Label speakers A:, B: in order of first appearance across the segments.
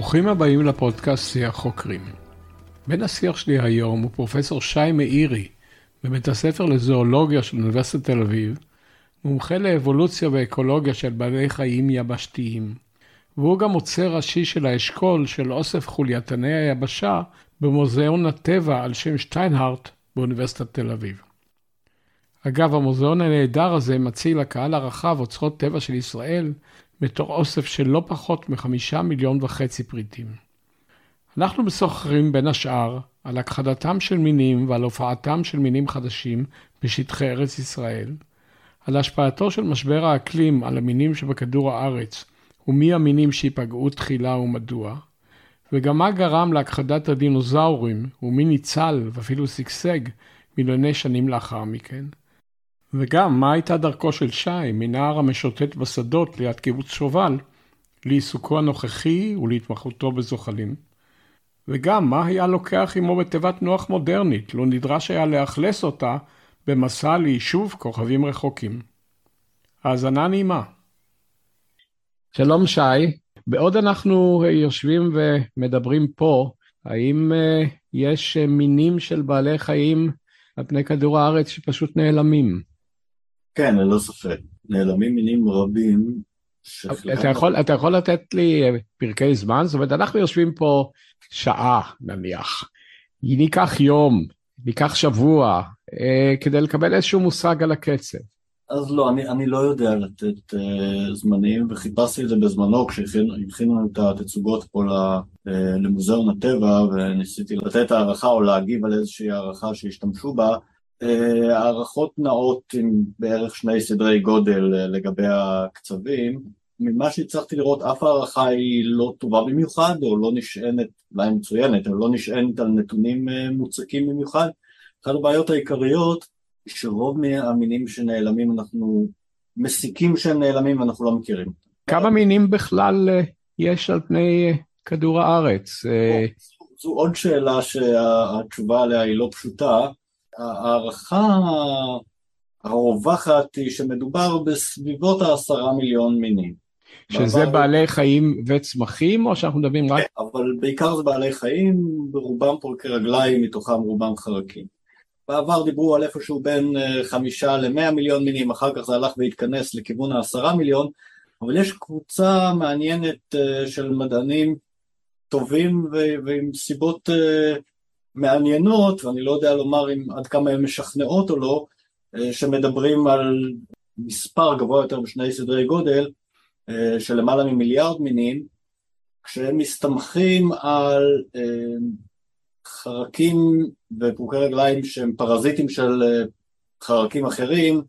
A: ברוכים הבאים לפודקאסט שיח חוקרים. בן השיח שלי היום הוא פרופסור שי מאירי, בבית הספר לזואולוגיה של אוניברסיטת תל אביב, מומחה לאבולוציה ואקולוגיה של בעלי חיים יבשתיים, והוא גם עוצר ראשי של האשכול של אוסף חולייתני היבשה במוזיאון הטבע על שם שטיינהארט באוניברסיטת תל אביב. אגב, המוזיאון הנהדר הזה מציע לקהל הרחב אוצרות טבע של ישראל בתור אוסף של לא פחות מחמישה מיליון וחצי פריטים. אנחנו משוחחים בין השאר על הכחדתם של מינים ועל הופעתם של מינים חדשים בשטחי ארץ ישראל, על השפעתו של משבר האקלים על המינים שבכדור הארץ ומי המינים שייפגעו תחילה ומדוע, וגם מה גרם להכחדת הדינוזאורים ומי ניצל ואפילו שגשג מיליוני שנים לאחר מכן. וגם מה הייתה דרכו של שי מנער המשוטט בשדות ליד קיבוץ שובל לעיסוקו הנוכחי ולהתמחותו בזוחלים. וגם מה היה לוקח עמו בתיבת נוח מודרנית, לו נדרש היה לאכלס אותה במסע ליישוב כוכבים רחוקים. האזנה נעימה. שלום שי, בעוד אנחנו יושבים ומדברים פה, האם uh, יש מינים של בעלי חיים על פני כדור הארץ שפשוט נעלמים?
B: כן, ללא ספק. נעלמים מינים רבים.
A: אתה יכול, אתה יכול לתת לי אה, פרקי זמן? זאת אומרת, אנחנו יושבים פה שעה נניח, ניקח יום, ניקח שבוע, אה, כדי לקבל איזשהו מושג על הקצב.
B: אז לא, אני, אני לא יודע לתת uh, זמנים, וחיפשתי את זה בזמנו כשהכינו את התצוגות פה למוזיאון הטבע, וניסיתי לתת הערכה או להגיב על איזושהי הערכה שהשתמשו בה, אה, הערכות נעות עם בערך שני סדרי גודל אה, לגבי הקצבים. ממה שהצלחתי לראות, אף הערכה היא לא טובה במיוחד, או לא נשענת, אולי מצוינת, או לא נשענת על נתונים אה, מוצקים במיוחד. אחת הבעיות העיקריות, שרוב מהמינים שנעלמים אנחנו מסיקים שהם נעלמים ואנחנו לא מכירים.
A: כמה מינים בכלל יש על פני כדור הארץ?
B: זו עוד שאלה שהתשובה עליה היא לא פשוטה. ההערכה הרווחת היא שמדובר בסביבות העשרה מיליון מינים.
A: שזה בעבר... בעלי חיים וצמחים, או שאנחנו מדברים רק...
B: כן, אבל בעיקר זה בעלי חיים, ברובם פורקי רגליים, מתוכם רובם חרקים. בעבר דיברו על איפשהו בין אה, חמישה למאה מיליון מינים, אחר כך זה הלך והתכנס לכיוון העשרה מיליון, אבל יש קבוצה מעניינת אה, של מדענים טובים ועם סיבות אה, מעניינות, ואני לא יודע לומר אם עד כמה הן משכנעות או לא, אה, שמדברים על מספר גבוה יותר בשני סדרי גודל אה, של למעלה ממיליארד מינים, כשהם מסתמכים על אה, חרקים ופרוקי רגליים שהם פרזיטים של חרקים אחרים,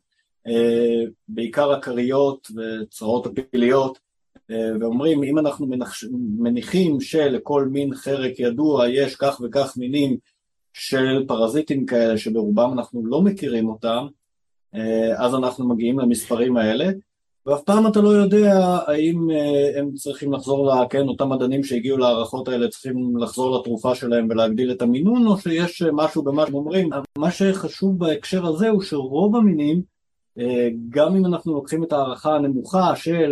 B: בעיקר הכריות וצרעות הפעיליות, ואומרים אם אנחנו מנח... מניחים שלכל מין חרק ידוע יש כך וכך מינים של פרזיטים כאלה שברובם אנחנו לא מכירים אותם, אז אנחנו מגיעים למספרים האלה, ואף פעם אתה לא יודע האם הם צריכים לחזור, לה, כן, אותם מדענים שהגיעו להערכות האלה צריכים לחזור לתרופה שלהם ולהגדיל את המינון, או שיש משהו במה שהם אומרים. מה שחשוב בהקשר הזה הוא שרוב המינים אה, גם אם אנחנו לוקחים את ההערכה הנמוכה של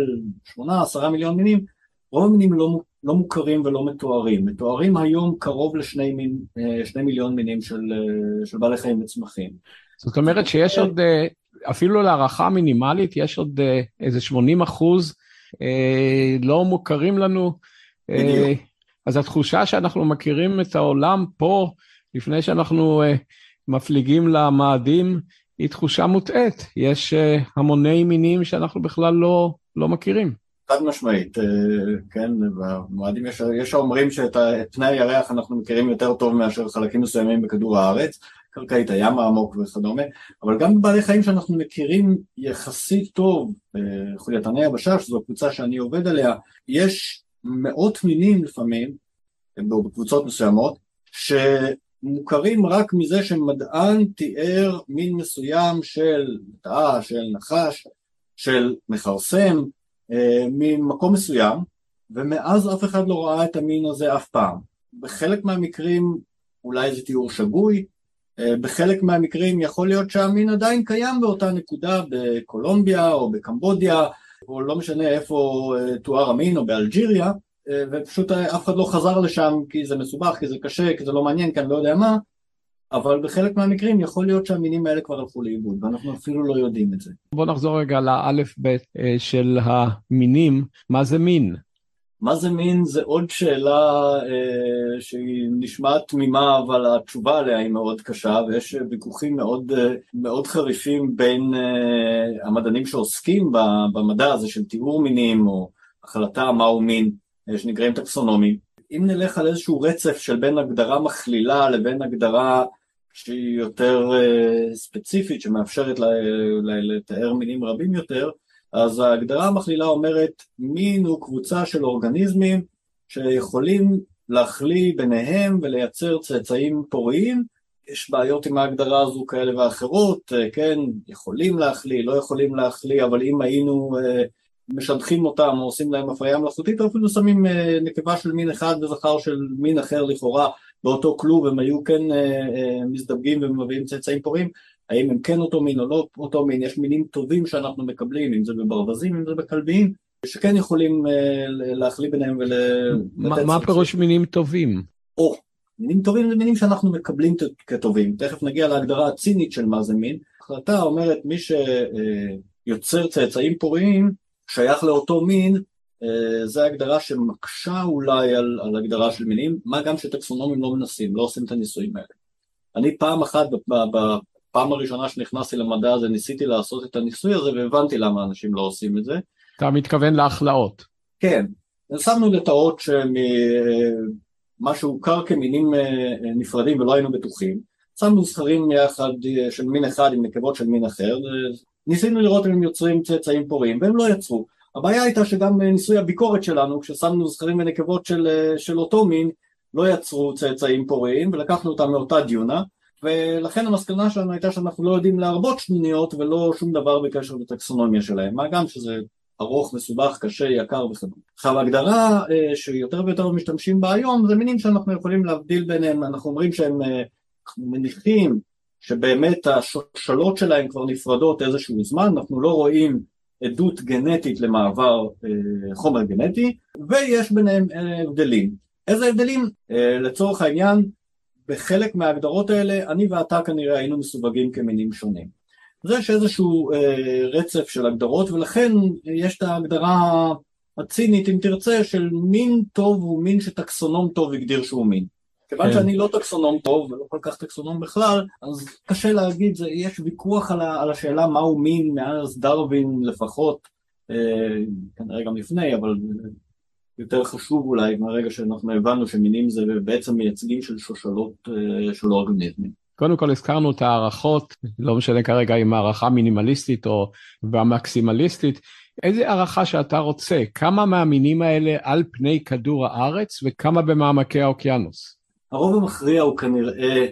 B: 8-10 מיליון מינים, רוב המינים לא, לא מוכרים ולא מתוארים. מתוארים היום קרוב לשני מין, אה, מיליון מינים של, אה, של בעלי חיים וצמחים.
A: זאת אומרת שיש עוד, אפילו להערכה מינימלית, יש עוד איזה 80 אחוז לא מוכרים לנו. בדיוק. אז התחושה שאנחנו מכירים את העולם פה, לפני שאנחנו מפליגים למאדים, היא תחושה מוטעית, יש uh, המוני מינים שאנחנו בכלל לא, לא מכירים.
B: חד משמעית, uh, כן, במועדים יש, יש האומרים שאת פני הירח אנחנו מכירים יותר טוב מאשר חלקים מסוימים בכדור הארץ, קרקעית הים העמוק וכדומה, אבל גם בבעלי חיים שאנחנו מכירים יחסית טוב, uh, חולייתני יבשה, שזו הקבוצה שאני עובד עליה, יש מאות מינים לפעמים, בקבוצות מסוימות, ש... מוכרים רק מזה שמדען תיאר מין מסוים של תא, של נחש, של מכרסם, אה, ממקום מסוים, ומאז אף אחד לא ראה את המין הזה אף פעם. בחלק מהמקרים אולי זה תיאור שגוי, אה, בחלק מהמקרים יכול להיות שהמין עדיין קיים באותה נקודה בקולומביה או בקמבודיה, או לא משנה איפה אה, תואר המין או באלג'יריה, ופשוט אף אחד לא חזר לשם כי זה מסובך, כי זה קשה, כי זה לא מעניין, כי אני לא יודע מה, אבל בחלק מהמקרים יכול להיות שהמינים האלה כבר הלכו לאיבוד, ואנחנו אפילו לא יודעים את זה.
A: בוא נחזור רגע לאלף בית של המינים, מה זה מין?
B: מה זה מין זה עוד שאלה אה, שהיא נשמעת תמימה אבל התשובה עליה היא מאוד קשה ויש ויכוחים מאוד, אה, מאוד חריפים בין אה, המדענים שעוסקים במדע הזה של תיאור מינים או החלטה מהו מין אה, שנקראים טקסונומים. אם נלך על איזשהו רצף של בין הגדרה מכלילה לבין הגדרה שהיא יותר אה, ספציפית שמאפשרת לתאר מינים רבים יותר אז ההגדרה המכלילה אומרת מין הוא קבוצה של אורגניזמים שיכולים להחליא ביניהם ולייצר צאצאים פוריים יש בעיות עם ההגדרה הזו כאלה ואחרות, כן, יכולים להחליא, לא יכולים להחליא, אבל אם היינו אה, משדכים אותם או עושים להם הפריה מלאכותית, או אפילו שמים אה, נקבה של מין אחד וזכר של מין אחר לכאורה באותו כלוב, הם היו כן אה, מזדווגים ומביאים צאצאים פוריים, האם הם כן אותו מין או לא אותו מין, יש מינים טובים שאנחנו מקבלים, אם זה בברווזים, אם זה בכלביים, שכן יכולים אה, להחליף ביניהם ול...
A: מה הפירוש מינים טובים?
B: או, מינים טובים זה מינים שאנחנו מקבלים כטובים, תכף נגיע להגדרה הצינית של מה זה מין. ההחלטה אומרת מי שיוצר צאצאים פוריים שייך לאותו מין, אה, זה הגדרה שמקשה אולי על, על הגדרה של מינים, מה גם שטקסונומים לא מנסים, לא עושים את הניסויים האלה. אני פעם אחת פעם הראשונה שנכנסתי למדע הזה ניסיתי לעשות את הניסוי הזה והבנתי למה אנשים לא עושים את זה.
A: אתה מתכוון להכלאות.
B: כן, שמנו לטאות שמה שהוכר כמינים אה, נפרדים ולא היינו בטוחים, שמנו זכרים יחד אה, של מין אחד עם נקבות של מין אחר, ניסינו לראות אם הם יוצרים צאצאים פוריים והם לא יצרו. הבעיה הייתה שגם ניסוי הביקורת שלנו, כששמנו זכרים ונקבות של, אה, של אותו מין, לא יצרו צאצאים פוריים ולקחנו אותם מאותה דיונה ולכן המסקנה שלנו הייתה שאנחנו לא יודעים להרבות שנוניות ולא שום דבר בקשר לטקסונומיה שלהם, מה גם שזה ארוך, מסובך, קשה, יקר וכדומה. עכשיו ההגדרה אה, שיותר ויותר משתמשים בה היום זה מינים שאנחנו יכולים להבדיל ביניהם, אנחנו אומרים שהם אה, מניחים שבאמת השושלות שלהם כבר נפרדות איזשהו זמן, אנחנו לא רואים עדות גנטית למעבר אה, חומר גנטי ויש ביניהם אה, הבדלים. איזה הבדלים? אה, לצורך העניין בחלק מההגדרות האלה אני ואתה כנראה היינו מסווגים כמינים שונים. אז יש איזשהו אה, רצף של הגדרות ולכן יש את ההגדרה הצינית אם תרצה של מין טוב הוא מין שטקסונום טוב הגדיר שהוא מין. כיוון כן. שאני לא טקסונום טוב ולא כל כך טקסונום בכלל אז קשה להגיד, זה, יש ויכוח על, על השאלה מהו מין מאז דרווין לפחות, אה, כנראה גם לפני אבל יותר חשוב אולי מהרגע שאנחנו הבנו שמינים זה בעצם מייצגים של שושלות אה, של אורגניזמים.
A: קודם כל הזכרנו את ההערכות, לא משנה כרגע אם הערכה מינימליסטית או מקסימליסטית, איזה הערכה שאתה רוצה, כמה מהמינים האלה על פני כדור הארץ וכמה במעמקי האוקיינוס?
B: הרוב המכריע הוא כנראה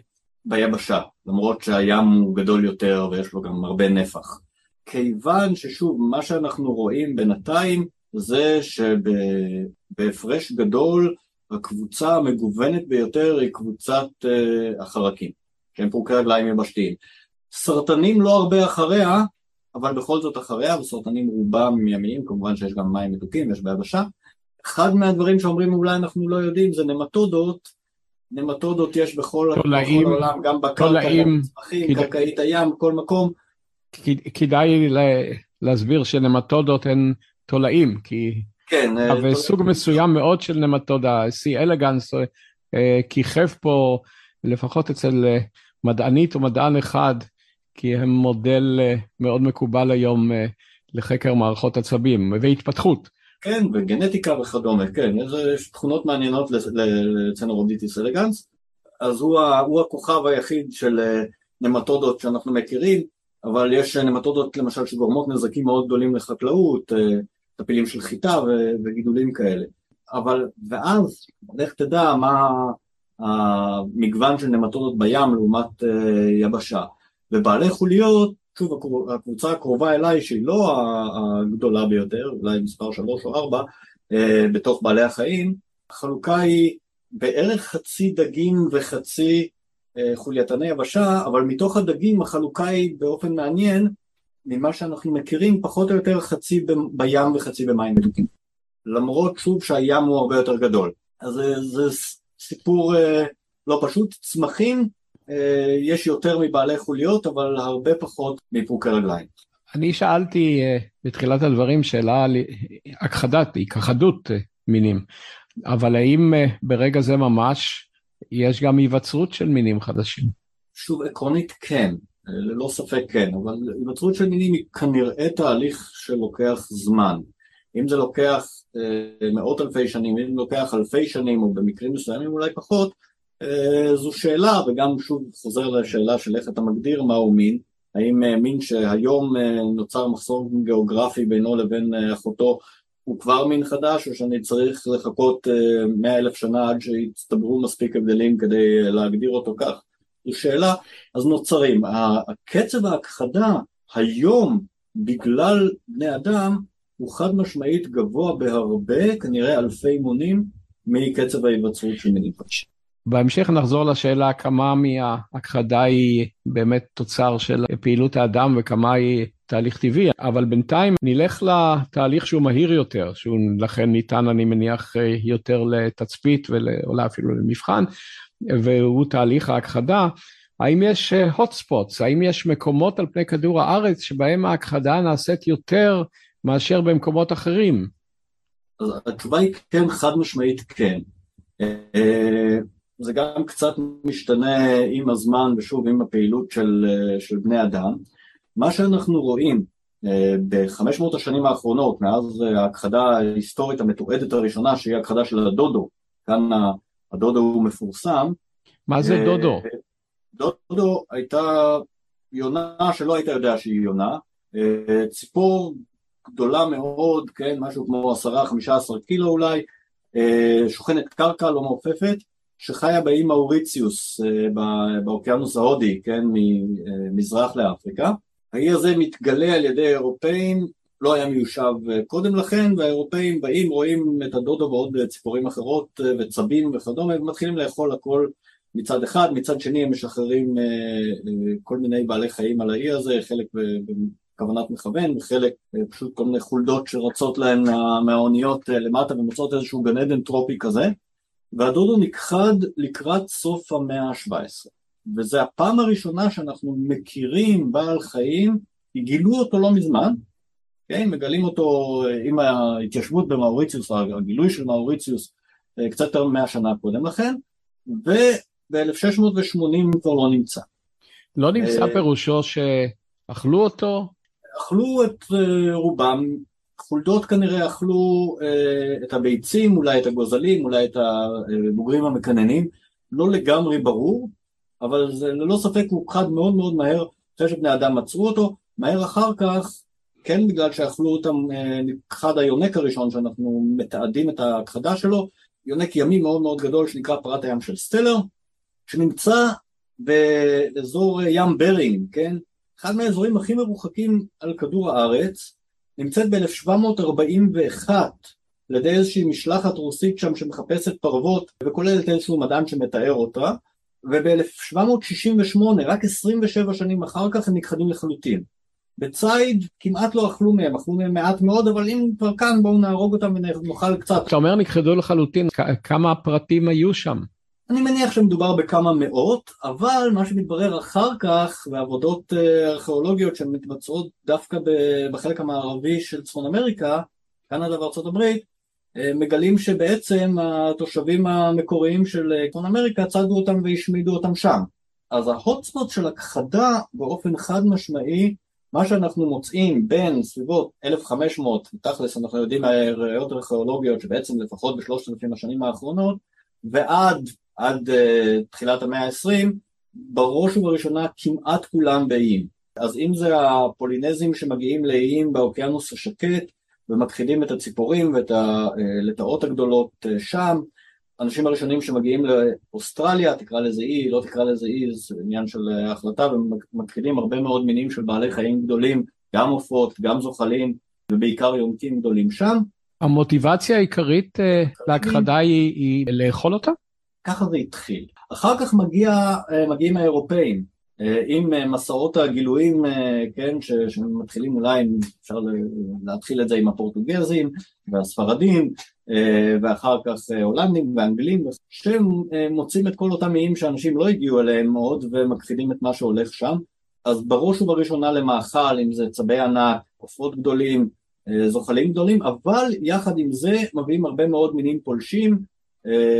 B: ביבשה, למרות שהים הוא גדול יותר ויש לו גם הרבה נפח. כיוון ששוב, מה שאנחנו רואים בינתיים זה שבהפרש גדול הקבוצה המגוונת ביותר היא קבוצת uh, החרקים, שהם פורקי רגליים יבשתיים. סרטנים לא הרבה אחריה, אבל בכל זאת אחריה, וסרטנים רובם ימיים, כמובן שיש גם מים מתוקים, יש ביבשה. אחד מהדברים שאומרים אולי אנחנו לא יודעים זה נמטודות, נמטודות יש בכל,
A: תולעים,
B: בכל העולם, גם בקרקע, גם בצמחים, כדא... קרקעית הים, כל מקום.
A: כדאי להסביר שנמטודות הן תולעים, כי...
B: כן.
A: וסוג מסוים מאוד של נמטודה, C אלגנס, אה, כיכב פה לפחות אצל אה, מדענית או מדען אחד, כי הם מודל אה, מאוד מקובל היום לחקר מערכות עצבים והתפתחות.
B: כן, וגנטיקה וכדומה, כן, יש תכונות מעניינות לצנרודיטיס אלגנס, אז הוא, הוא הכוכב היחיד של נמטודות שאנחנו מכירים, אבל יש נמטודות למשל שגורמות נזקים מאוד גדולים לחקלאות, טפילים של חיטה וגידולים כאלה. אבל, ואז, לך תדע מה המגוון של נמטודות בים לעומת אה, יבשה. ובעלי חוליות, שוב, הקבוצה הקרובה אליי, שהיא לא הגדולה ביותר, אולי מספר שלוש או ארבע, אה, בתוך בעלי החיים, החלוקה היא בערך חצי דגים וחצי אה, חולייתני יבשה, אבל מתוך הדגים החלוקה היא באופן מעניין ממה שאנחנו מכירים פחות או יותר חצי בים וחצי במים מתוקים. למרות שוב שהים הוא הרבה יותר גדול. אז זה, זה סיפור אה, לא פשוט, צמחים אה, יש יותר מבעלי חוליות, אבל הרבה פחות מפרוקי רגליים.
A: אני שאלתי אה, בתחילת הדברים שאלה על הכחדת, הכחדות אה, מינים, אבל האם אה, ברגע זה ממש יש גם היווצרות של מינים חדשים?
B: שוב, עקרונית כן, ללא ספק כן, אבל היווצרות של מינים היא כנראה תהליך שלוקח זמן. אם זה לוקח אה, מאות אלפי שנים, אם זה לוקח אלפי שנים, או במקרים מסוימים אולי פחות, אה, זו שאלה, וגם שוב חוזר לשאלה של איך אתה מגדיר מהו מין, האם אה, מין שהיום אה, נוצר מחסור גיאוגרפי בינו לבין אה, אחותו הוא כבר מין חדש, או שאני צריך לחכות אה, מאה אלף שנה עד שיצטברו מספיק הבדלים כדי אה, להגדיר אותו כך? זו שאלה, אז נוצרים. הקצב ההכחדה היום בגלל בני אדם הוא חד משמעית גבוה בהרבה, כנראה אלפי מונים, מקצב ההיווצרות של מינים חדשים.
A: בהמשך נחזור לשאלה כמה מההכחדה היא באמת תוצר של פעילות האדם וכמה היא תהליך טבעי, אבל בינתיים נלך לתהליך שהוא מהיר יותר, שהוא לכן ניתן אני מניח יותר לתצפית ואולי אפילו למבחן, והוא תהליך ההכחדה. האם יש hot spots, האם יש מקומות על פני כדור הארץ שבהם ההכחדה נעשית יותר מאשר במקומות אחרים?
B: התשובה היא כן, חד משמעית כן. אה, זה גם קצת משתנה עם הזמן ושוב עם הפעילות של, של בני אדם. מה שאנחנו רואים אה, ב-500 השנים האחרונות, מאז ההכחדה ההיסטורית המתועדת הראשונה, שהיא ההכחדה של הדודו, כאן הדודו הוא מפורסם.
A: מה זה אה, דודו?
B: דודו הייתה יונה שלא היית יודע שהיא יונה, ציפור גדולה מאוד, כן, משהו כמו עשרה, חמישה עשר קילו אולי, אה, שוכנת קרקע, לא מעופפת, שחיה באי מאוריציוס אה, באוקיינוס ההודי, כן, ממזרח לאפריקה. האי הזה מתגלה על ידי אירופאים, לא היה מיושב אה, קודם לכן, והאירופאים באים, רואים את הדודו ועוד ציפורים אחרות וצבים וכדומה, ומתחילים לאכול הכל מצד אחד, מצד שני הם משחררים כל מיני בעלי חיים על האי הזה, חלק כוונת מכוון, וחלק אה, פשוט כל מיני חולדות שרצות להן מהאוניות אה, למטה ומוצאות איזשהו גן עדן טרופי כזה, והדודו נכחד לקראת סוף המאה ה-17. וזו הפעם הראשונה שאנחנו מכירים בעל חיים, גילו אותו לא מזמן, כן, מגלים אותו אה, עם ההתיישבות במאוריציוס, הגילוי של מאוריציוס קצת יותר מ-100 שנה קודם לכן, וב-1680 הוא כבר לא נמצא.
A: לא נמצא פירושו שאכלו אותו?
B: אכלו את רובם, חולדות כנראה אכלו uh, את הביצים, אולי את הגוזלים, אולי את הבוגרים המקננים, לא לגמרי ברור, אבל זה ללא ספק הוכחד מאוד מאוד מהר אחרי שבני אדם מצאו אותו, מהר אחר כך, כן בגלל שאכלו אותם, נכחד היונק הראשון שאנחנו מתעדים את ההכחדה שלו, יונק ימי מאוד מאוד גדול שנקרא פרת הים של סטלר, שנמצא באזור ים ברינג, כן? אחד מהאזורים הכי מרוחקים על כדור הארץ, נמצאת ב-1741 על ידי איזושהי משלחת רוסית שם שמחפשת פרוות וכוללת איזשהו מדען שמתאר אותה וב-1768, רק 27 שנים אחר כך הם נכחדים לחלוטין. בציד כמעט לא אכלו מהם, אכלו מהם מעט מאוד, אבל אם כבר כאן בואו נהרוג אותם ונאכל קצת.
A: אתה אומר נכחדו לחלוטין, כמה פרטים היו שם?
B: אני מניח שמדובר בכמה מאות, אבל מה שמתברר אחר כך, בעבודות אה, ארכיאולוגיות שמתבצעות דווקא בחלק המערבי של צפון אמריקה, קנדה וארצות הברית, אה, מגלים שבעצם התושבים המקוריים של אה, צפון אמריקה צדו אותם והשמידו אותם שם. אז ההוטספוט של הכחדה באופן חד משמעי, מה שאנחנו מוצאים בין סביבות 1500, תכלס אנחנו יודעים מהראיות ארכיאולוגיות שבעצם לפחות בשלושת אלפים השנים האחרונות, ועד עד uh, תחילת המאה העשרים, בראש ובראשונה כמעט כולם באיים. אז אם זה הפולינזים שמגיעים לאיים באוקיינוס השקט ומכחידים את הציפורים ואת הלטאות אה, הגדולות uh, שם, האנשים הראשונים שמגיעים לאוסטרליה, תקרא לזה אי, לא תקרא לזה אי, זה עניין של החלטה, ומכחידים הרבה מאוד מינים של בעלי חיים גדולים, גם עופות, גם זוחלים, ובעיקר יונקים גדולים שם.
A: המוטיבציה העיקרית להכחדה היא, היא לאכול אותה?
B: ככה זה התחיל. אחר כך מגיע, אה, מגיעים האירופאים, עם מסעות הגילויים, כן, שמתחילים אולי, אפשר להתחיל את זה עם הפורטוגזים והספרדים, ואחר כך הולנדים ואנגלים, שהם מוצאים את כל אותם איים שאנשים לא הגיעו אליהם עוד ומכחידים את מה שהולך שם, אז בראש ובראשונה למאכל, אם זה צבי ענק, עופות גדולים, זוחלים גדולים, אבל יחד עם זה מביאים הרבה מאוד מינים פולשים,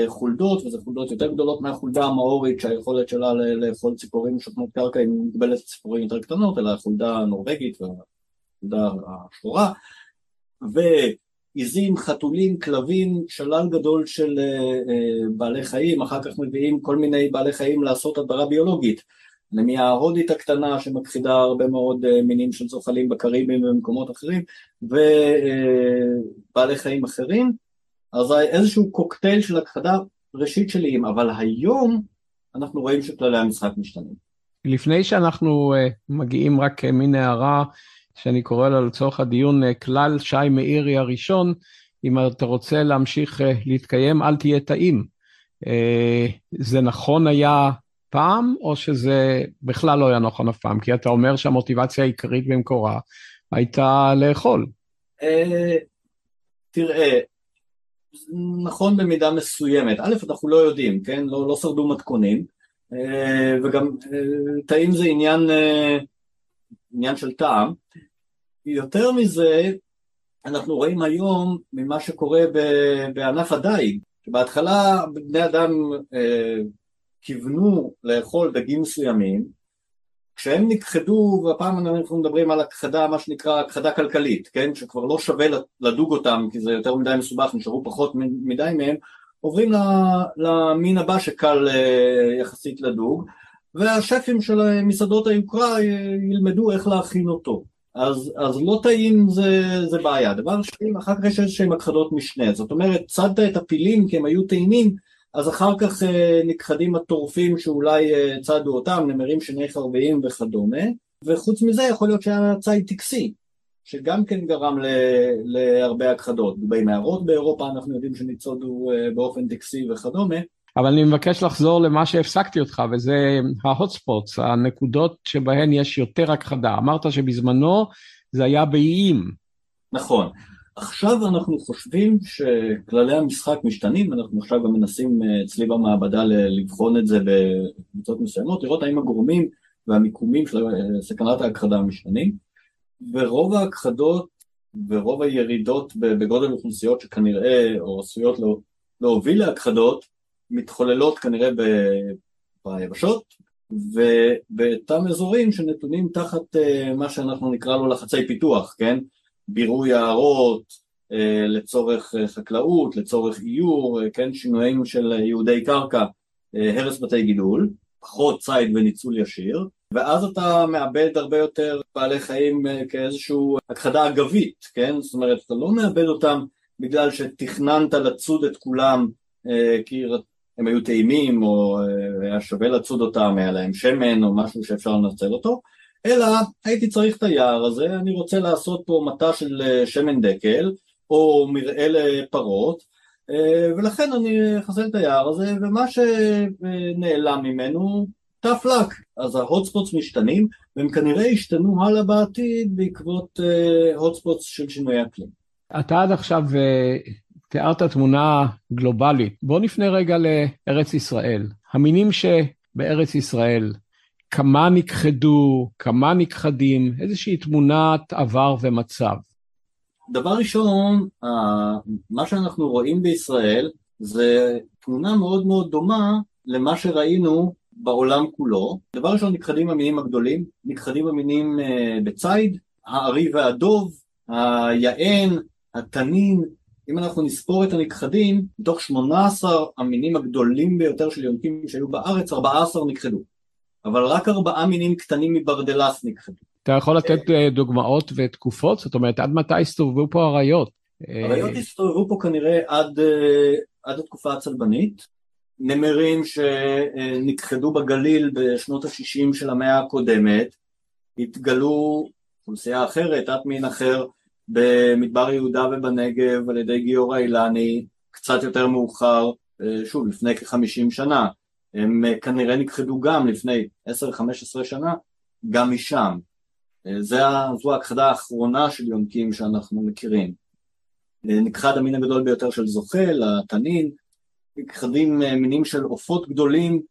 B: חולדות, וזה חולדות יותר גדולות מהחולדה המאורית שהיכולת שלה לאכול ציפורים שוכנות קרקע היא מגבלת ציפורים יותר קטנות, אלא החולדה הנורבגית והחולדה השחורה, ועיזים, חתולים, כלבים, שלל גדול של בעלי חיים, אחר כך מביאים כל מיני בעלי חיים לעשות הדברה ביולוגית. למייה ההודית הקטנה שמכחידה הרבה מאוד מינים של זוחלים בקריבים ובמקומות אחרים ובעלי חיים אחרים אז איזשהו קוקטייל של הכחדה ראשית של איים, אבל היום אנחנו רואים שכללי המשחק משתנים.
A: לפני שאנחנו מגיעים רק מין הערה שאני קורא לה לצורך הדיון כלל שי מאירי הראשון, אם אתה רוצה להמשיך להתקיים אל תהיה טעים. זה נכון היה פעם, או שזה בכלל לא היה נכון אף פעם? כי אתה אומר שהמוטיבציה העיקרית במקורה הייתה לאכול.
B: תראה, נכון במידה מסוימת, א', אנחנו לא יודעים, כן? לא, לא שרדו מתכונים, וגם טעים זה עניין, עניין של טעם. יותר מזה, אנחנו רואים היום ממה שקורה בענף הדייג, שבהתחלה בני אדם כיוונו לאכול דגים מסוימים, כשהם נכחדו, והפעם אנחנו מדברים על הכחדה, מה שנקרא הכחדה כלכלית, כן? שכבר לא שווה לדוג אותם כי זה יותר מדי מסובך, נשארו פחות מדי מהם, עוברים למין הבא שקל יחסית לדוג, והשפים של מסעדות היוקרה ילמדו איך להכין אותו. אז, אז לא טעים זה, זה בעיה. דבר שני, אחר כך יש איזשהם הכחדות משנה, זאת אומרת, צדת את הפילים כי הם היו טעימים, אז אחר כך נכחדים הטורפים שאולי צדו אותם, נמרים שני חרביים וכדומה, וחוץ מזה יכול להיות שהיה ציד טקסי, שגם כן גרם להרבה הכחדות. במערות באירופה אנחנו יודעים שניצודו באופן טקסי וכדומה.
A: אבל אני מבקש לחזור למה שהפסקתי אותך, וזה ההוטספוטס, הנקודות שבהן יש יותר הכחדה. אמרת שבזמנו זה היה באיים.
B: נכון. עכשיו אנחנו חושבים שכללי המשחק משתנים, אנחנו עכשיו גם מנסים אצלי במעבדה לבחון את זה בקבוצות מסוימות, לראות האם הגורמים והמיקומים של סכנת ההכחדה משתנים, ורוב ההכחדות ורוב הירידות בגודל אוכלוסיות שכנראה, או עשויות להוביל להכחדות, מתחוללות כנראה ביבשות, ובאותם אזורים שנתונים תחת מה שאנחנו נקרא לו לחצי פיתוח, כן? בירוי יערות לצורך חקלאות, לצורך איור, כן, שינויים של ייעודי קרקע, הרס בתי גידול, פחות ציד וניצול ישיר, ואז אתה מאבד הרבה יותר בעלי חיים כאיזושהי הכחדה אגבית, כן, זאת אומרת אתה לא מאבד אותם בגלל שתכננת לצוד את כולם כי הם היו טעימים או היה שווה לצוד אותם, היה להם שמן או משהו שאפשר לנצל אותו, אלא הייתי צריך את היער הזה, אני רוצה לעשות פה מטע של שמן דקל או מרעה לפרות ולכן אני אחסל את היער הזה ומה שנעלם ממנו tough luck, אז ההוטספוטס משתנים והם כנראה ישתנו הלאה בעתיד בעקבות הוטספוטס של שינוי אקלים.
A: אתה עד עכשיו תיארת תמונה גלובלית, בוא נפנה רגע לארץ ישראל, המינים שבארץ ישראל כמה נכחדו, כמה נכחדים, איזושהי תמונת עבר ומצב.
B: דבר ראשון, מה שאנחנו רואים בישראל זה תמונה מאוד מאוד דומה למה שראינו בעולם כולו. דבר ראשון, נכחדים המינים הגדולים, נכחדים המינים בציד, הארי והדוב, היען, התנין, אם אנחנו נספור את הנכחדים, מתוך 18 המינים הגדולים ביותר של יונקים שהיו בארץ, 14 נכחדו. אבל רק ארבעה מינים קטנים מברדלס נכחדו.
A: אתה יכול לתת דוגמאות ותקופות? זאת אומרת, עד מתי הסתובבו פה אריות?
B: אריות הסתובבו פה כנראה עד, עד התקופה הצלבנית. נמרים שנכחדו בגליל בשנות ה-60 של המאה הקודמת, התגלו אוכלוסייה אחרת, תת מין אחר, במדבר יהודה ובנגב על ידי גיורא אילני, קצת יותר מאוחר, שוב, לפני כ-50 שנה. הם כנראה נכחדו גם לפני 10-15 שנה, גם משם. זה, זו ההכחדה האחרונה של יונקים שאנחנו מכירים. נכחד המין הגדול ביותר של זוחל, התנין, נכחדים מינים של עופות גדולים,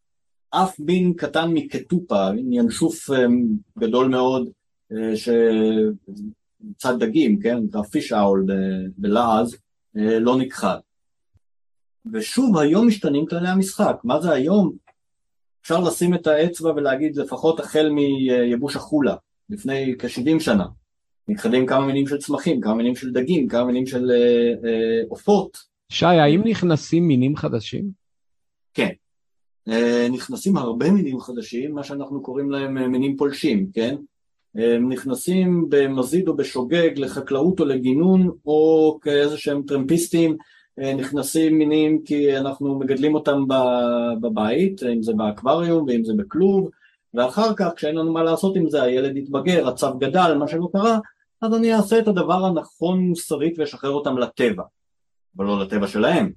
B: אף מין קטן מקטופה, ינשוף גדול מאוד שצד דגים, כן, נקרא פיש אאול בלעז, לא נכחד. ושוב היום משתנים כללי המשחק, מה זה היום? אפשר לשים את האצבע ולהגיד לפחות החל מיבוש החולה, לפני כ-70 שנה. נכחדים כמה מינים של צמחים, כמה מינים של דגים, כמה מינים של אה, אה, עופות. אה,
A: שי, האם נכנסים מינים חדשים?
B: כן. אה, נכנסים הרבה מינים חדשים, מה שאנחנו קוראים להם אה, מינים פולשים, כן? הם נכנסים במזיד או בשוגג לחקלאות או לגינון או כאיזה שהם טרמפיסטים אה, נכנסים מינים כי אנחנו מגדלים אותם בבית, אם זה באקווריום ואם זה בכלוב, ואחר כך כשאין לנו מה לעשות עם זה, הילד יתבגר, הצו גדל, מה שלא קרה, אז אני אעשה את הדבר הנכון מוסרית ואשחרר אותם לטבע, אבל לא לטבע שלהם,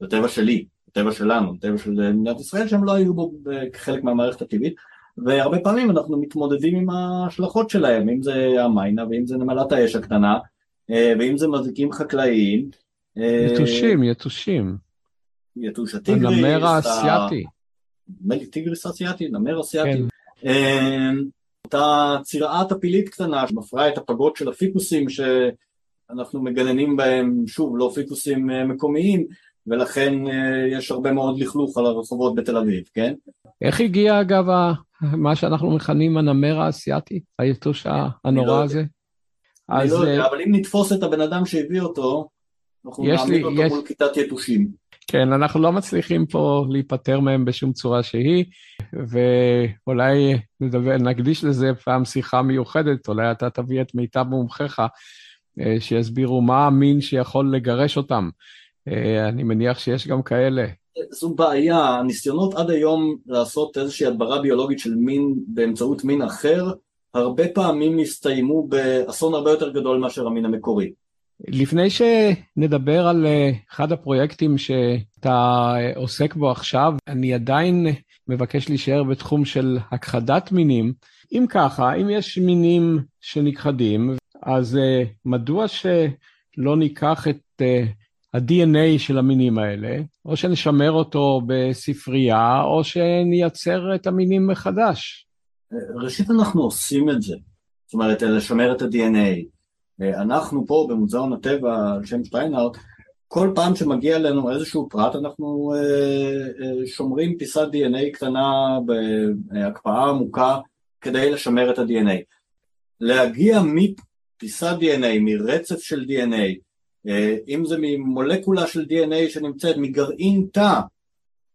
B: לטבע שלי, לטבע שלנו, לטבע של מדינת ישראל שהם לא היו בו כחלק מהמערכת הטבעית, והרבה פעמים אנחנו מתמודדים עם ההשלכות שלהם, אם זה המיינה ואם זה נמלת האש הקטנה, אה, ואם זה מזיקים חקלאיים,
A: יתושים, יתושים.
B: יתוש הטיגריס.
A: הנמר האסייתי.
B: נדמה לי טיגריס אסייתי, נמר אסייתי. כן. אמ, אותה צירעה טפילית קטנה שמפריעה את הפגות של הפיקוסים שאנחנו מגננים בהם, שוב, לא פיקוסים אה, מקומיים, ולכן אה, יש הרבה מאוד לכלוך על הרחובות בתל אביב, כן?
A: איך הגיע אגב מה שאנחנו מכנים הנמר האסייתי, היתוש הנורא לא הזה?
B: אני לא יודע, אה, אבל אם נתפוס את הבן אדם שהביא אותו, אנחנו נעמיד אותו יש... מול כיתת יתושים.
A: כן, אנחנו לא מצליחים פה להיפטר מהם בשום צורה שהיא, ואולי נדבר, נקדיש לזה פעם שיחה מיוחדת, אולי אתה תביא את מיטב מומחיך, אה, שיסבירו מה המין שיכול לגרש אותם. אה, אני מניח שיש גם כאלה.
B: זו בעיה, הניסיונות עד היום לעשות איזושהי הדברה ביולוגית של מין באמצעות מין אחר, הרבה פעמים הסתיימו באסון הרבה יותר גדול מאשר המין המקורי.
A: לפני שנדבר על אה, אחד הפרויקטים שאתה אה, עוסק בו עכשיו, אני עדיין מבקש להישאר בתחום של הכחדת מינים. אם ככה, אם יש מינים שנכחדים, אז אה, מדוע שלא ניקח את ה-DNA של המינים האלה, או שנשמר אותו בספרייה, או שנייצר את המינים מחדש?
B: ראשית אנחנו עושים את זה, זאת אומרת לשמר את ה-DNA. אנחנו פה במוזיאון הטבע על שם שטיינארט, כל פעם שמגיע אלינו איזשהו פרט אנחנו אה, אה, שומרים פיסת DNA קטנה בהקפאה עמוקה כדי לשמר את ה-DNA. להגיע מפיסת DNA, מרצף של DNA, אה, אם זה ממולקולה של DNA שנמצאת מגרעין תא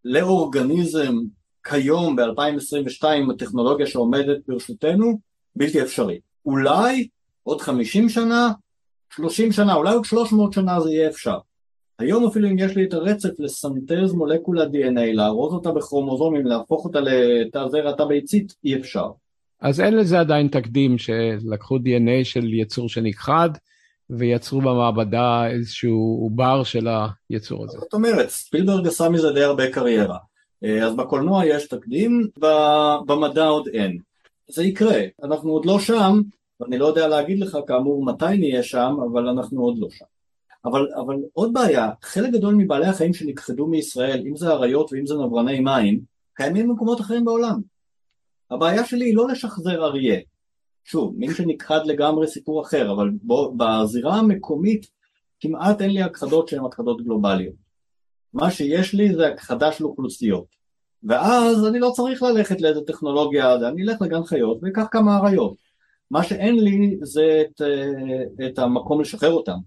B: לאורגניזם כיום ב-2022 עם הטכנולוגיה שעומדת ברשותנו, בלתי אפשרי. אולי עוד 50 שנה, 30 שנה, אולי עוד 300 שנה זה יהיה אפשר. היום אפילו אם יש לי את הרצף לסנטז מולקולה DNA, לארוז אותה בכרומוזומים, להפוך אותה לתא זרע תא ביצית, אי אפשר.
A: אז אין לזה עדיין תקדים שלקחו DNA של יצור שנכחד ויצרו במעבדה איזשהו עובר של היצור הזה.
B: זאת אומרת, ספילברג עשה מזה די הרבה קריירה. אה, אז בקולנוע יש תקדים, במדע עוד אין. זה יקרה, אנחנו עוד לא שם, ואני לא יודע להגיד לך כאמור מתי נהיה שם, אבל אנחנו עוד לא שם. אבל, אבל עוד בעיה, חלק גדול מבעלי החיים שנכחדו מישראל, אם זה אריות ואם זה נברני מים, קיימים במקומות אחרים בעולם. הבעיה שלי היא לא לשחזר אריה. שוב, מין שנכחד לגמרי סיפור אחר, אבל בו, בזירה המקומית כמעט אין לי הכחדות שהן הכחדות גלובליות. מה שיש לי זה הכחדה של אוכלוסיות. ואז אני לא צריך ללכת לאיזה טכנולוגיה, אני אלך לגן חיות ואקח כמה אריות. מה שאין לי זה את, אה, את המקום לשחרר אותם.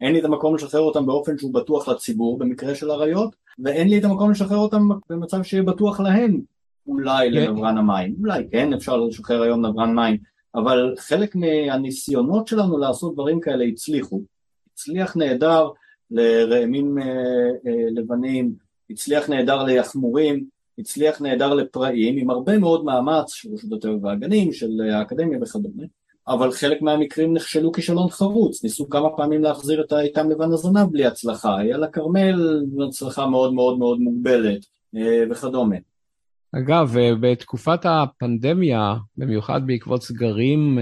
B: אין לי את המקום לשחרר אותם באופן שהוא בטוח לציבור במקרה של אריות, ואין לי את המקום לשחרר אותם במצב שיהיה בטוח להם, אולי כן. לנברן המים. אולי כן אפשר לשחרר היום נברן מים, אבל חלק מהניסיונות שלנו לעשות דברים כאלה הצליחו. הצליח נהדר לרעמים אה, אה, לבנים, הצליח נהדר ליחמורים, הצליח נהדר לפראים עם הרבה מאוד מאמץ של רשות הטבע והגנים, של האקדמיה וכדומה, אבל חלק מהמקרים נכשלו כישלון חרוץ, ניסו כמה פעמים להחזיר את האיתם לבן הזנב בלי הצלחה, היה לכרמל הצלחה מאוד מאוד מאוד מוגבלת אה, וכדומה.
A: אגב, בתקופת הפנדמיה, במיוחד בעקבות סגרים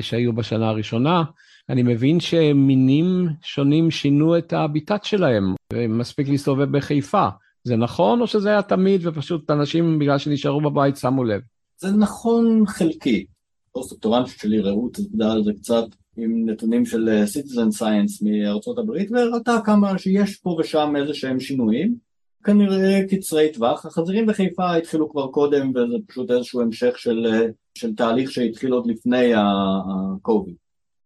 A: שהיו בשנה הראשונה, אני מבין שמינים שונים שינו את הביטת שלהם, מספיק להסתובב בחיפה. זה נכון או שזה היה תמיד ופשוט אנשים בגלל שנשארו בבית שמו לב?
B: זה נכון חלקי. פוסט-דוקטורנטית שלי רעות עבדה על זה קצת עם נתונים של אה, Citizen Science מארצות הברית והראתה כמה שיש פה ושם איזה שהם שינויים כנראה קצרי טווח, החזירים בחיפה התחילו כבר קודם וזה פשוט איזשהו המשך של, אה, של תהליך שהתחיל עוד לפני ה-COVID.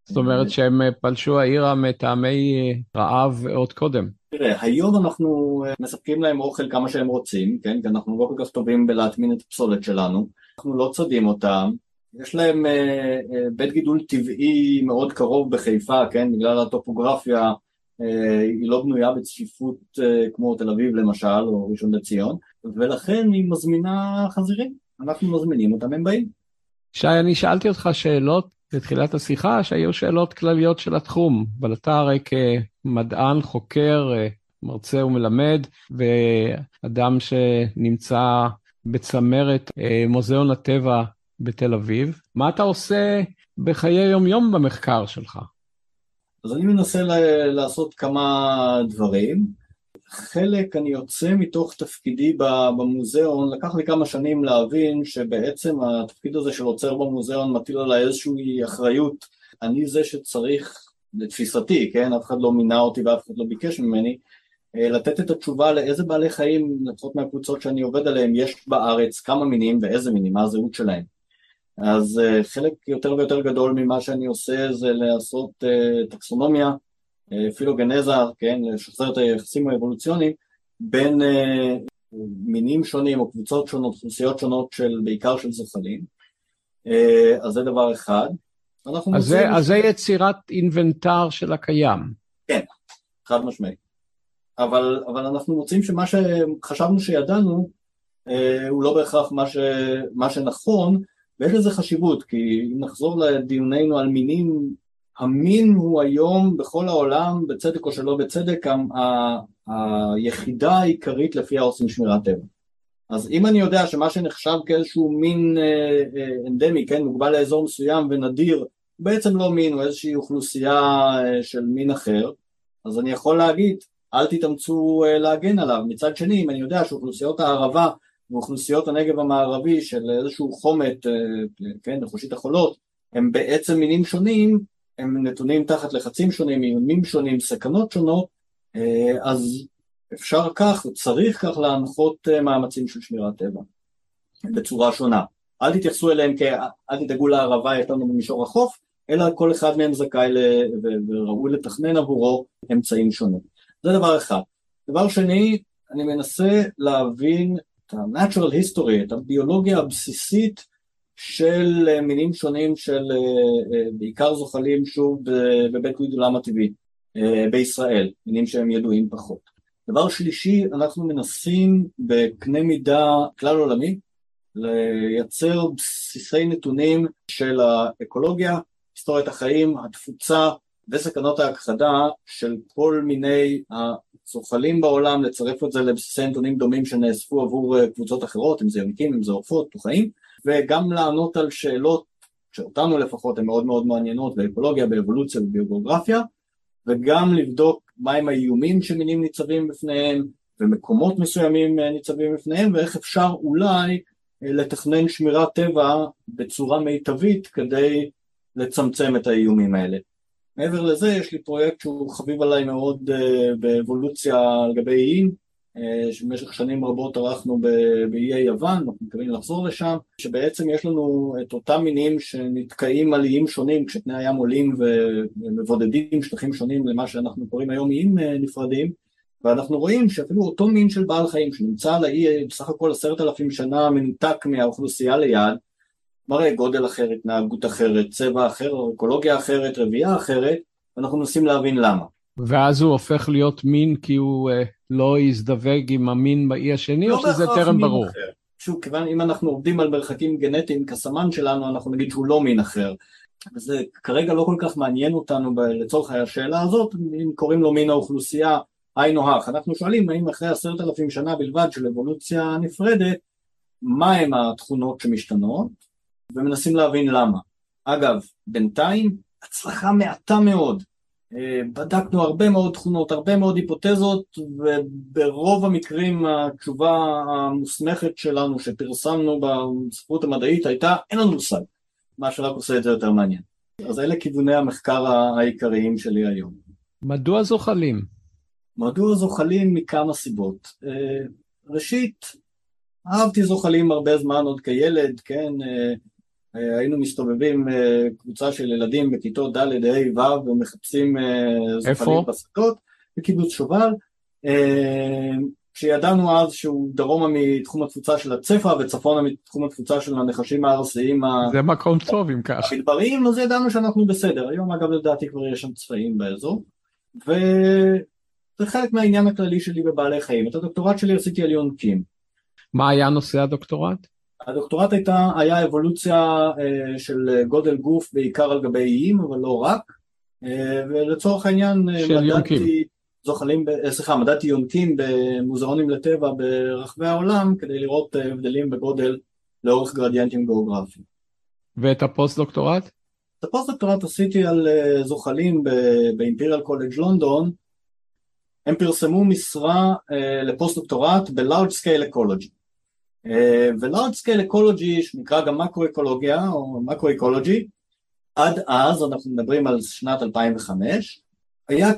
A: זאת אומרת שהם אה, פלשו העירה מטעמי רעב עוד קודם.
B: תראה, היום אנחנו מספקים להם אוכל כמה שהם רוצים, כן? כי אנחנו לא כל כך טובים בלהטמין את הפסולת שלנו, אנחנו לא צדים אותם, יש להם אה, אה, בית גידול טבעי מאוד קרוב בחיפה, כן, בגלל הטופוגרפיה אה, היא לא בנויה בצפיפות כמו תל אביב למשל, או ראשון לציון, ולכן היא מזמינה חזירים, אנחנו מזמינים אותם, הם באים.
A: שי, אני שאלתי אותך שאלות בתחילת השיחה שהיו שאלות כלליות של התחום, אבל אתה הרי כמדען, חוקר, מרצה ומלמד, ואדם שנמצא בצמרת מוזיאון הטבע בתל אביב. מה אתה עושה בחיי יום-יום במחקר שלך?
B: אז אני מנסה לעשות כמה דברים. חלק אני יוצא מתוך תפקידי במוזיאון, לקח לי כמה שנים להבין שבעצם התפקיד הזה של עוצר במוזיאון מטיל עליי איזושהי אחריות. אני זה שצריך, לתפיסתי, כן, אף אחד לא מינה אותי ואף אחד לא ביקש ממני, אה, לתת את התשובה לאיזה בעלי חיים, לפחות מהקבוצות שאני עובד עליהם, יש בארץ, כמה מינים ואיזה מינים, מה הזהות שלהם. אז uh, חלק יותר ויותר גדול ממה שאני עושה זה לעשות uh, טקסונומיה, uh, פילוגנזה, כן, לשחזר את היחסים האבולוציוניים בין uh, מינים שונים או קבוצות שונות, אוכלוסיות שונות של, בעיקר של זוחלים, uh, אז זה דבר אחד.
A: אז זה, אז זה יצירת אינבנטר של הקיים.
B: כן, חד משמעית. אבל, אבל אנחנו מוצאים שמה שחשבנו שידענו uh, הוא לא בהכרח מה, ש, מה שנכון, ויש לזה חשיבות, כי אם נחזור לדיוננו על מינים, המין הוא היום בכל העולם, בצדק או שלא בצדק, היחידה העיקרית לפי עושים שמירת טבע. אז אם אני יודע שמה שנחשב כאיזשהו מין אה, אה, אנדמי, כן, מוגבל לאזור מסוים ונדיר, בעצם לא מין, הוא איזושהי אוכלוסייה אה, של מין אחר, אז אני יכול להגיד, אל תתאמצו להגן עליו. מצד שני, אם אני יודע שאוכלוסיות הערבה ואוכלוסיות הנגב המערבי של איזשהו חומת, כן, נחושית החולות, הם בעצם מינים שונים, הם נתונים תחת לחצים שונים, איומים שונים, סכנות שונות, אה, אז אפשר כך, צריך כך להנחות אה, מאמצים של שמירת טבע בצורה שונה. אל תתייחסו אליהם כ... אל תדאגו לערבה יש לנו במישור החוף, אלא כל אחד מהם זכאי ל... וראוי לתכנן עבורו אמצעים שונים. זה דבר אחד. דבר שני, אני מנסה להבין את ה-natural history, את הביולוגיה הבסיסית של אה, מינים שונים של אה, אה, בעיקר זוחלים שוב בבית גידולם הטבעי בישראל, מינים שהם ידועים פחות. דבר שלישי, אנחנו מנסים בקנה מידה כלל עולמי לייצר בסיסי נתונים של האקולוגיה, היסטוריית החיים, התפוצה וסכנות ההכחדה של כל מיני זוחלים בעולם, לצרף את זה לבסיסי נתונים דומים שנאספו עבור קבוצות אחרות, אם זה יונקים, אם זה עופות, תוחאים, וגם לענות על שאלות שאותנו לפחות הן מאוד מאוד מעניינות באקולוגיה, באבולוציה ובביוגרפיה, וגם לבדוק מהם האיומים שמינים ניצבים בפניהם, ומקומות מסוימים אה, ניצבים בפניהם, ואיך אפשר אולי אה, לתכנן שמירת טבע בצורה מיטבית כדי לצמצם את האיומים האלה. מעבר לזה יש לי פרויקט שהוא חביב עליי מאוד uh, באבולוציה לגבי איים, שבמשך שנים רבות ערכנו באיי יוון, אנחנו מתכוונים לחזור לשם, שבעצם יש לנו את אותם מינים שנתקעים על איים שונים כשפני הים עולים ומבודדים שטחים שונים למה שאנחנו קוראים היום איים uh, נפרדים, ואנחנו רואים שאפילו אותו מין של בעל חיים שנמצא על האי בסך הכל עשרת אלפים שנה מנותק מהאוכלוסייה ליד, מראה גודל אחר, התנהגות אחרת, צבע אחר, אקולוגיה אחרת, רבייה אחרת, ואנחנו מנסים להבין למה.
A: ואז הוא הופך להיות מין כי הוא אה, לא יזדווג עם המין באי השני, לא או שזה טרם ברור? אחר.
B: שוב, כיוון אם אנחנו עובדים על מרחקים גנטיים כסמן שלנו, אנחנו נגיד שהוא לא מין אחר. זה כרגע לא כל כך מעניין אותנו ב- לצורך השאלה הזאת, אם קוראים לו מין האוכלוסייה, היינו הך. אנחנו שואלים האם אחרי עשרת אלפים שנה בלבד של אבולוציה נפרדת, מהם התכונות שמשתנות, ומנסים להבין למה. אגב, בינתיים הצלחה מעטה מאוד. בדקנו הרבה מאוד תכונות, הרבה מאוד היפותזות, וברוב המקרים התשובה המוסמכת שלנו שפרסמנו בספרות המדעית הייתה אין לנו מושג, מה שרק עושה את זה יותר מעניין. אז אלה כיווני המחקר העיקריים שלי היום.
A: מדוע זוחלים?
B: מדוע זוחלים מכמה סיבות. אה, ראשית, אהבתי זוחלים הרבה זמן עוד כילד, כן, אה, היינו מסתובבים אה, קבוצה של ילדים בכיתות ד', ה', ו' ומחפשים זוחלים בשדות, בקיבוץ שובל, כשידענו אז שהוא דרומה מתחום התפוצה של הצפע וצפונה מתחום התפוצה של הנחשים הארסיים
A: זה מקום טוב אם כך.
B: המדבריים, אז ידענו שאנחנו בסדר. היום אגב לדעתי כבר יש שם צבעים באזור. וזה חלק מהעניין הכללי שלי בבעלי חיים. את הדוקטורט שלי עשיתי על יונקים.
A: מה היה נושא הדוקטורט?
B: הדוקטורט הייתה, היה אבולוציה אה, של גודל גוף בעיקר על גבי איים, אבל לא רק, אה, ולצורך העניין
A: אה, מדדתי
B: זוחלים, סליחה, מדדתי יונקים במוזיאונים לטבע ברחבי העולם כדי לראות הבדלים בגודל לאורך גרדיאנטים גיאוגרפיים.
A: ואת הפוסט דוקטורט?
B: את הפוסט דוקטורט עשיתי על זוחלים באימפריאל קולג' לונדון, הם פרסמו משרה לפוסט דוקטורט ב-large scale ecology. ו-large scale ecology שנקרא גם מקרו-אקולוגיה או מקרו-אקולוגי עד אז, אנחנו מדברים על שנת 2005, היה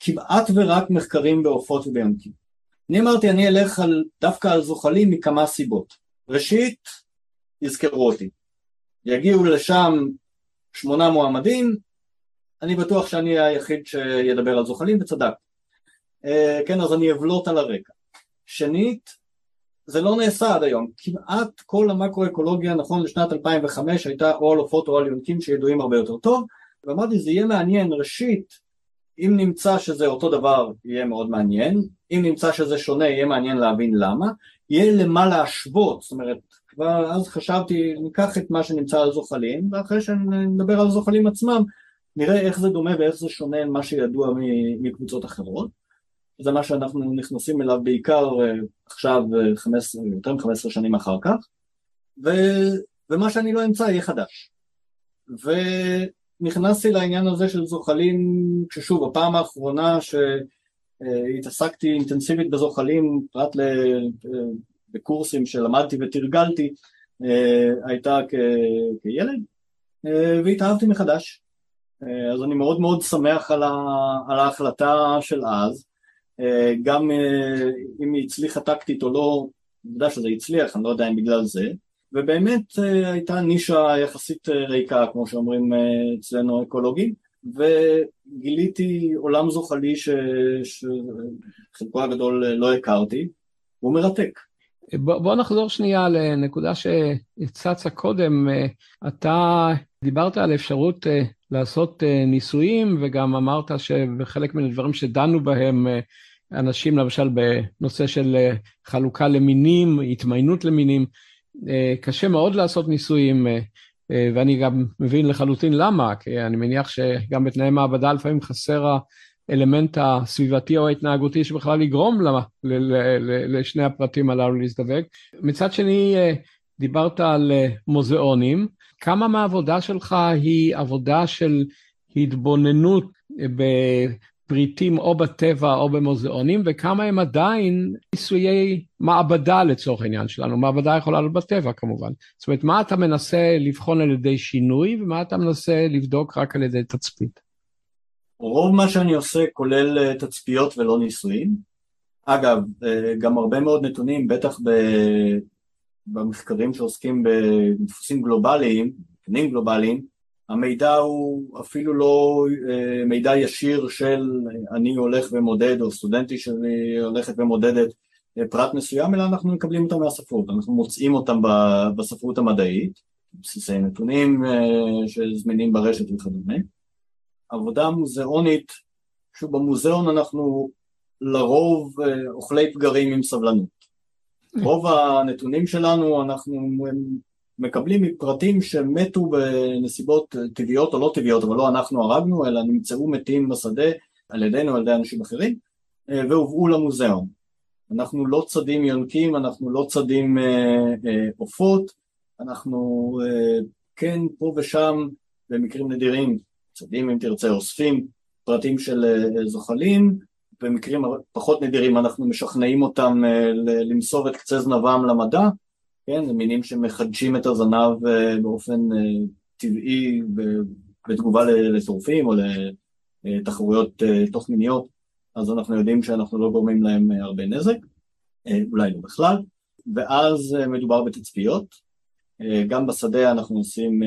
B: כמעט ורק מחקרים בעופות וביונקים. אני אמרתי אני אלך על, דווקא על זוחלים מכמה סיבות. ראשית, יזכרו אותי. יגיעו לשם שמונה מועמדים, אני בטוח שאני היחיד שידבר על זוחלים וצדק. אה, כן, אז אני אבלוט על הרקע. שנית, זה לא נעשה עד היום, כמעט כל המקרו-אקולוגיה נכון לשנת 2005 הייתה או על עופות או על יונקים שידועים הרבה יותר טוב, ואמרתי זה יהיה מעניין ראשית אם נמצא שזה אותו דבר יהיה מאוד מעניין, אם נמצא שזה שונה יהיה מעניין להבין למה, יהיה למה להשוות, זאת אומרת כבר אז חשבתי ניקח את מה שנמצא על זוחלים ואחרי שנדבר על זוחלים עצמם נראה איך זה דומה ואיך זה שונה ממה שידוע מקבוצות אחרות זה מה שאנחנו נכנסים אליו בעיקר אה, עכשיו 15, אה, יותר מ-15 שנים אחר כך. ו, ומה שאני לא אמצא יהיה חדש. ונכנסתי לעניין הזה של זוחלים כששוב הפעם האחרונה שהתעסקתי אינטנסיבית בזוחלים פרט בקורסים שלמדתי ותרגלתי הייתה כ, כילד והתאהבתי מחדש. אז אני מאוד מאוד שמח על, ה, על ההחלטה של אז. אה, גם אה, אם היא הצליחה טקטית או לא, עובדה שזה הצליח, אני לא יודע אם בגלל זה, ובאמת אה, הייתה נישה יחסית ריקה, כמו שאומרים אצלנו אקולוגים, וגיליתי עולם זוחלי שחלקו הגדול לא הכרתי, הוא מרתק.
A: בוא, בוא נחזור שנייה לנקודה שהצצה קודם. אתה דיברת על אפשרות לעשות ניסויים, וגם אמרת שבחלק מן הדברים שדנו בהם אנשים למשל בנושא של אה, חלוקה למינים, התמיינות למינים, אה, קשה מאוד לעשות ניסויים, אה, ואני גם מבין לחלוטין למה, כי אני מניח שגם בתנאי מעבדה לפעמים חסר האלמנט הסביבתי או ההתנהגותי שבכלל יגרום לשני הפרטים הללו להזדווג. מצד שני, דיברת על מוזיאונים, כמה מהעבודה שלך היא עבודה של התבוננות פריטים או בטבע או במוזיאונים, וכמה הם עדיין ניסויי מעבדה לצורך העניין שלנו. מעבדה יכולה להיות בטבע כמובן. זאת אומרת, מה אתה מנסה לבחון על ידי שינוי, ומה אתה מנסה לבדוק רק על ידי תצפית?
B: רוב מה שאני עושה כולל אה, תצפיות ולא ניסויים. אגב, אה, גם הרבה מאוד נתונים, בטח במחקרים שעוסקים בדפוסים גלובליים, נתונים גלובליים, המידע הוא אפילו לא אה, מידע ישיר של אני הולך ומודד או סטודנטי שלי הולכת ומודדת אה, פרט מסוים, אלא אנחנו מקבלים אותם מהספרות, אנחנו מוצאים אותם בספרות המדעית, בסיסי נתונים אה, שזמינים ברשת וכדומה. עבודה מוזיאונית, שוב במוזיאון אנחנו לרוב אוכלי פגרים עם סבלנות. רוב הנתונים שלנו אנחנו מקבלים מפרטים שמתו בנסיבות טבעיות או לא טבעיות, אבל לא אנחנו הרגנו, אלא נמצאו מתים בשדה על ידינו, על ידי אנשים אחרים, אה, והובאו למוזיאון. אנחנו לא צדים יונקים, אנחנו לא צדים עופות, אנחנו כן פה ושם במקרים נדירים, צדים אם תרצה, אוספים פרטים של זוחלים, במקרים פחות נדירים אנחנו משכנעים אותם למסור את קצה זנבם למדע, כן, זה מינים שמחדשים את הזנב באופן טבעי בתגובה לטורפים או לתחרויות תוך מיניות, אז אנחנו יודעים שאנחנו לא גורמים להם הרבה נזק, אולי לא בכלל, ואז מדובר בתצפיות, גם בשדה אנחנו עושים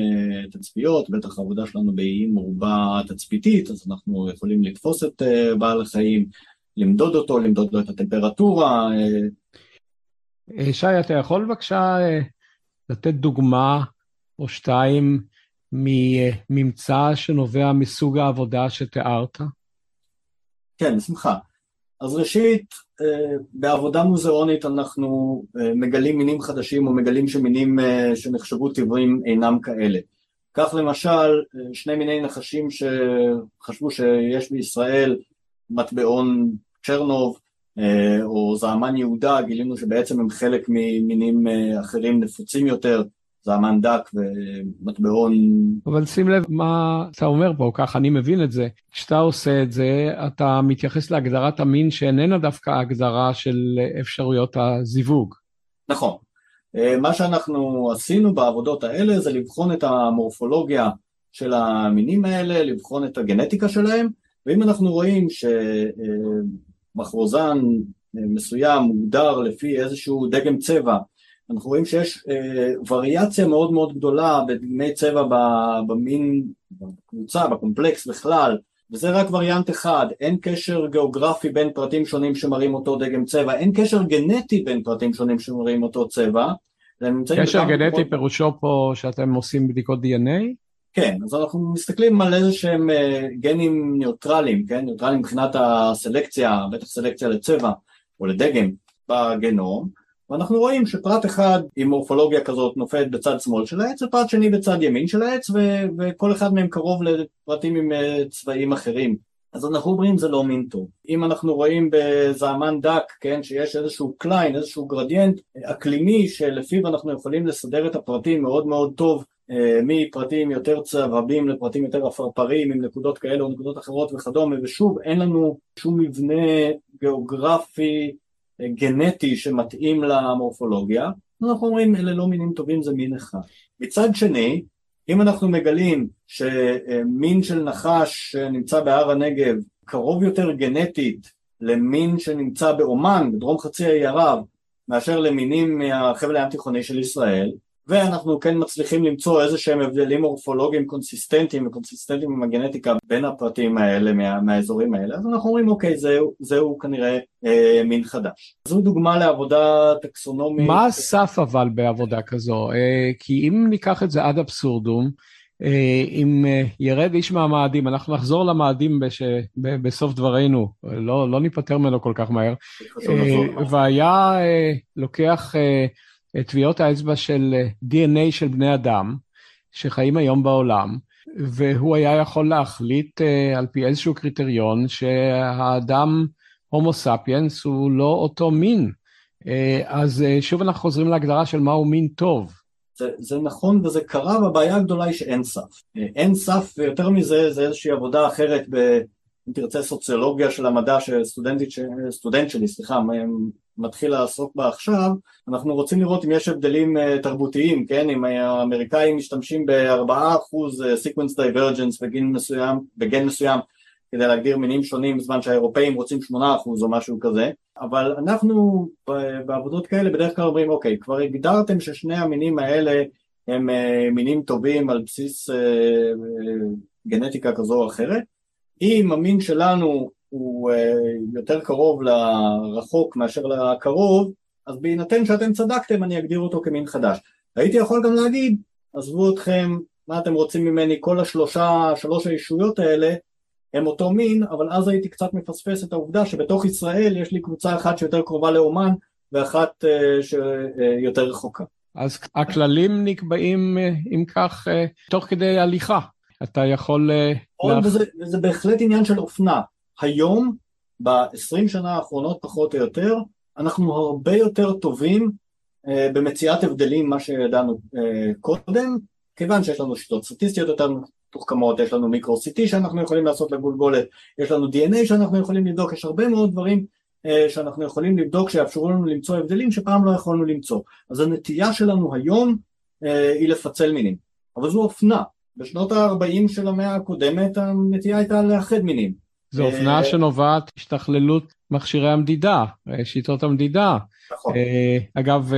B: תצפיות, בטח העבודה שלנו באיים מרובה תצפיתית, אז אנחנו יכולים לתפוס את בעל החיים, למדוד אותו, למדוד לו את הטמפרטורה.
A: שי, אתה יכול בבקשה לתת דוגמה או שתיים מממצא שנובע מסוג העבודה שתיארת?
B: כן, בשמחה. אז ראשית, בעבודה מוזיאונית אנחנו מגלים מינים חדשים או מגלים שמינים שנחשבו טבעיים אינם כאלה. כך למשל, שני מיני נחשים שחשבו שיש בישראל מטבעון צ'רנוב או זעמן יהודה, גילינו שבעצם הם חלק ממינים אחרים נפוצים יותר, זעמן דק ומטבעון...
A: אבל שים לב מה אתה אומר פה, כך אני מבין את זה. כשאתה עושה את זה, אתה מתייחס להגדרת המין שאיננה דווקא הגדרה של אפשרויות הזיווג.
B: נכון. מה שאנחנו עשינו בעבודות האלה זה לבחון את המורפולוגיה של המינים האלה, לבחון את הגנטיקה שלהם, ואם אנחנו רואים שמחרוזן מסוים מוגדר לפי איזשהו דגם צבע, אנחנו רואים שיש אה, וריאציה מאוד מאוד גדולה בדגמי צבע במין, בקבוצה, בקומפלקס בכלל, וזה רק וריאנט אחד, אין קשר גיאוגרפי בין פרטים שונים שמראים אותו דגם צבע, אין קשר גנטי בין פרטים שונים שמראים אותו צבע.
A: קשר גנטי פחות... פירושו פה שאתם עושים בדיקות DNA?
B: כן, אז אנחנו מסתכלים על איזה שהם גנים ניוטרליים, כן, ניוטרליים מבחינת הסלקציה, בטח סלקציה לצבע או לדגם בגנום, ואנחנו רואים שפרט אחד עם מורפולוגיה כזאת נופלת בצד שמאל של העץ ופרט שני בצד ימין של העץ ו- וכל אחד מהם קרוב לפרטים עם צבעים אחרים. אז אנחנו אומרים זה לא מין טוב. אם אנחנו רואים בזמן, כן, שיש איזשהו cline, איזשהו גרדיאנט אקלימי שלפיו אנחנו יכולים לסדר את הפרטים מאוד מאוד טוב מפרטים יותר צהובים לפרטים יותר עפרפרים עם נקודות כאלה או נקודות אחרות וכדומה ושוב אין לנו שום מבנה גיאוגרפי גנטי שמתאים למורפולוגיה, אנחנו אומרים אלה לא מינים טובים זה מין אחד. מצד שני, אם אנחנו מגלים שמין של נחש שנמצא בהר הנגב קרוב יותר גנטית למין שנמצא באומן, בדרום חצי האי ערב, מאשר למינים מהחבל הים תיכוני של ישראל, ואנחנו כן מצליחים למצוא איזה שהם הבדלים מורפולוגיים קונסיסטנטיים וקונסיסטנטיים עם הגנטיקה בין הפרטים האלה מה, מהאזורים האלה אז אנחנו אומרים אוקיי זהו, זהו כנראה אה, מין חדש. זו דוגמה לעבודה טקסונומית.
A: מה הסף אבל בעבודה כזו? אה, כי אם ניקח את זה עד אבסורדום אה, אם אה, ירד איש מהמאדים, אנחנו נחזור למאדים בש... ב... בסוף דברינו, לא, לא ניפטר ממנו כל כך מהר, אה, והיה אה, לוקח אה, טביעות האצבע של אה, DNA של בני אדם שחיים היום בעולם, והוא היה יכול להחליט uh, על פי איזשהו קריטריון שהאדם הומו ספיאנס הוא לא אותו מין. Uh, אז שוב אנחנו חוזרים להגדרה של מהו מין טוב.
B: זה, זה נכון וזה קרה והבעיה הגדולה היא שאין סף. אין סף ויותר מזה זה איזושהי עבודה אחרת ב... אם תרצה סוציולוגיה של המדע שסטודנט שלי, סליחה, מתחיל לעסוק בה עכשיו, אנחנו רוצים לראות אם יש הבדלים uh, תרבותיים, כן, אם האמריקאים משתמשים ב-4% sequence divergence בגין מסוים, בגן מסוים כדי להגדיר מינים שונים בזמן שהאירופאים רוצים 8% או משהו כזה, אבל אנחנו בעבודות כאלה בדרך כלל אומרים אוקיי, כבר הגדרתם ששני המינים האלה הם uh, מינים טובים על בסיס גנטיקה כזו או אחרת, אם המין שלנו הוא יותר קרוב לרחוק מאשר לקרוב, אז בהינתן שאתם צדקתם אני אגדיר אותו כמין חדש. הייתי יכול גם להגיד, עזבו אתכם, מה אתם רוצים ממני, כל השלושה, שלוש הישויות האלה הם אותו מין, אבל אז הייתי קצת מפספס את העובדה שבתוך ישראל יש לי קבוצה אחת שיותר קרובה לאומן ואחת שיותר רחוקה.
A: אז הכללים נקבעים אם כך תוך כדי הליכה. אתה יכול...
B: וזה, וזה בהחלט עניין של אופנה. היום, ב-20 שנה האחרונות פחות או יותר, אנחנו הרבה יותר טובים אה, במציאת הבדלים ממה שידענו אה, קודם, כיוון שיש לנו שיטות סטטיסטיות יותר מתוחכמות, יש לנו מיקרו-CT שאנחנו יכולים לעשות לגולגולת, יש לנו DNA שאנחנו יכולים לבדוק, יש הרבה מאוד דברים אה, שאנחנו יכולים לבדוק שיאפשרו לנו למצוא הבדלים שפעם לא יכולנו למצוא. אז הנטייה שלנו היום היא לפצל מינים, אבל זו אופנה. בשנות ה-40 של המאה הקודמת הנטייה הייתה לאחד מינים.
A: זו אופנה שנובעת השתכללות מכשירי המדידה, שיטות המדידה. נכון. אגב,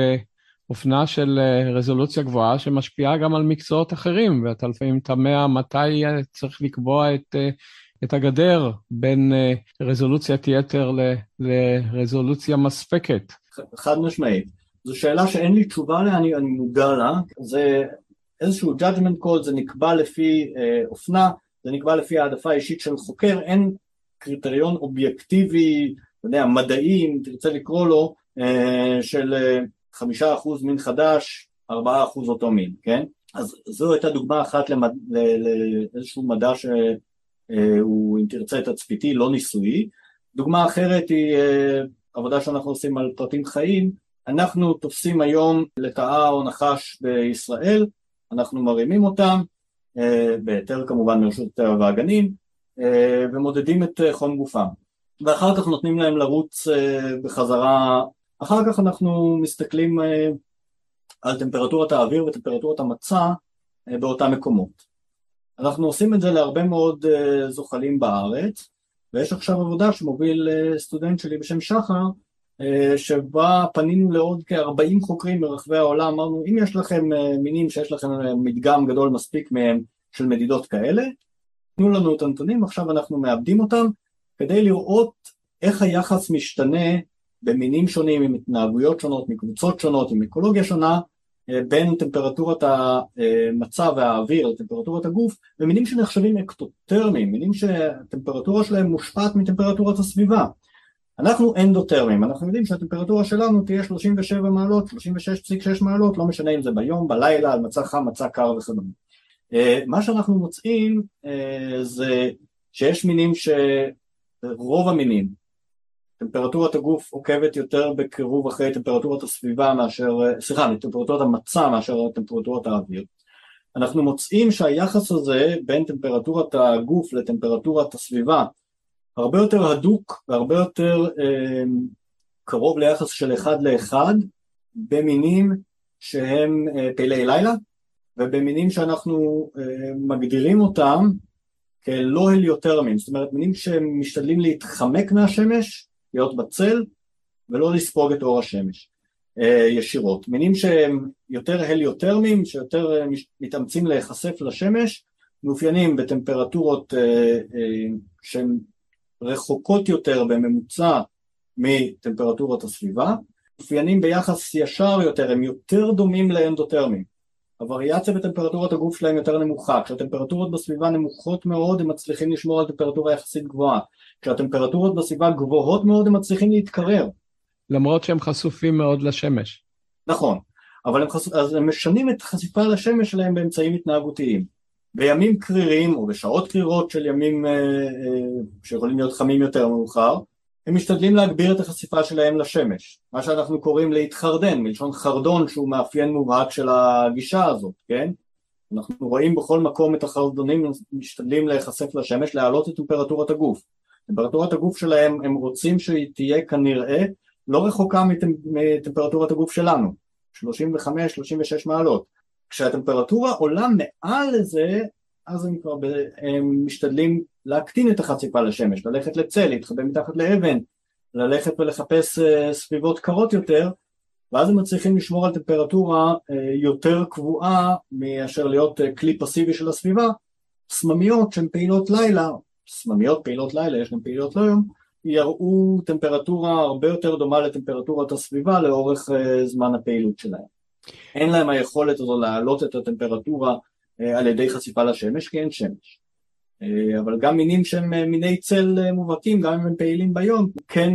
A: אופנה של רזולוציה גבוהה שמשפיעה גם על מקצועות אחרים, ואתה לפעמים תמה מתי צריך לקבוע את, את הגדר בין רזולוציית יתר לרזולוציה מספקת.
B: חד משמעית. זו שאלה שאין לי תשובה עליה, אני, אני מודע לה. זה איזשהו judgment call, זה נקבע לפי אה, אופנה, זה נקבע לפי העדפה אישית של חוקר, אין קריטריון אובייקטיבי, אתה יודע, מדעי, אם תרצה לקרוא לו, אה, של אה, חמישה אחוז מין חדש, ארבעה אחוז אותו מין, כן? אז זו הייתה דוגמה אחת למד... לאיזשהו מדע שהוא, אם תרצה, תצפיתי, לא ניסויי. דוגמה אחרת היא עבודה שאנחנו עושים על פרטים חיים. אנחנו תופסים היום לטאה או נחש בישראל, אנחנו מרימים אותם, בהיתר כמובן מרשות הטבע והגנים, אה, ומודדים את אה, חום גופם. ואחר כך נותנים להם לרוץ אה, בחזרה. אחר כך אנחנו מסתכלים על טמפרטורת האוויר וטמפרטורת המצע באותם מקומות. אנחנו עושים את זה להרבה מאוד זוחלים בארץ ויש עכשיו עבודה שמוביל סטודנט שלי בשם שחר שבה פנינו לעוד כ-40 חוקרים ברחבי העולם, אמרנו אם יש לכם מינים שיש לכם מדגם גדול מספיק מהם של מדידות כאלה, תנו לנו את הנתונים, עכשיו אנחנו מאבדים אותם כדי לראות איך היחס משתנה במינים שונים, עם התנהגויות שונות, מקבוצות שונות, עם אקולוגיה שונה, אה, בין טמפרטורת המצב והאוויר לטמפרטורת הגוף, ומינים שנחשבים אקטוטרמיים, מינים שהטמפרטורה שלהם מושפעת מטמפרטורת הסביבה. אנחנו אנדוטרמים, אנחנו יודעים שהטמפרטורה שלנו תהיה 37 מעלות, 36.6 מעלות, לא משנה אם זה ביום, בלילה, על מצע חם, מצע קר וכדומה. אה, מה שאנחנו מוצאים אה, זה שיש מינים שרוב המינים טמפרטורת הגוף עוקבת יותר בקירוב אחרי טמפרטורת הסביבה מאשר, סליחה, מטמפרטורת המצע מאשר טמפרטורת האוויר. אנחנו מוצאים שהיחס הזה בין טמפרטורת הגוף לטמפרטורת הסביבה הרבה יותר הדוק והרבה יותר אה, קרוב ליחס של אחד לאחד במינים שהם אה, פעילי לילה ובמינים שאנחנו אה, מגדירים אותם כלא הליוטרמים, זאת אומרת מינים שמשתדלים להתחמק מהשמש, להיות בצל ולא לספוג את אור השמש אה, ישירות. מינים שהם יותר הליוטרמים, שיותר אה, מתאמצים להיחשף לשמש, מאופיינים בטמפרטורות שהן רחוקות יותר בממוצע מטמפרטורות הסביבה, מאופיינים ביחס ישר יותר, הם יותר דומים לאנדוטרמים. הווריאציה בטמפרטורת הגוף שלהם יותר נמוכה, כשהטמפרטורות בסביבה נמוכות מאוד הם מצליחים לשמור על טמפרטורה יחסית גבוהה, כשהטמפרטורות בסביבה גבוהות מאוד הם מצליחים להתקרר.
A: למרות שהם חשופים מאוד לשמש.
B: נכון, אבל הם, חשופ... אז הם משנים את החשיפה לשמש שלהם באמצעים התנהגותיים. בימים קרירים או בשעות קרירות של ימים אה, אה, שיכולים להיות חמים יותר מאוחר, הם משתדלים להגביר את החשיפה שלהם לשמש, מה שאנחנו קוראים להתחרדן, מלשון חרדון שהוא מאפיין מובהק של הגישה הזאת, כן? אנחנו רואים בכל מקום את החרדונים משתדלים להיחשף לשמש, להעלות את טמפרטורת הגוף. טמפרטורת הגוף שלהם, הם רוצים שהיא תהיה כנראה לא רחוקה מטמפרטורת הגוף שלנו, 35-36 מעלות. כשהטמפרטורה עולה מעל לזה, אז הם כבר הם משתדלים להקטין את החשיפה לשמש, ללכת לצל, להתחבא מתחת לאבן, ללכת ולחפש אה, סביבות קרות יותר, ואז הם מצליחים לשמור על טמפרטורה אה, יותר קבועה מאשר להיות אה, כלי פסיבי של הסביבה. סממיות שהן פעילות לילה, סממיות פעילות לילה, יש גם פעילות לא יום, יראו טמפרטורה הרבה יותר דומה לטמפרטורת הסביבה לאורך זמן הפעילות שלהם. אין להם היכולת הזו להעלות את הטמפרטורה על ידי חשיפה לשמש כי אין שמש. אה, אבל גם מינים שהם אה, מיני צל אה, מובהקים, גם אם הם פעילים ביום, כן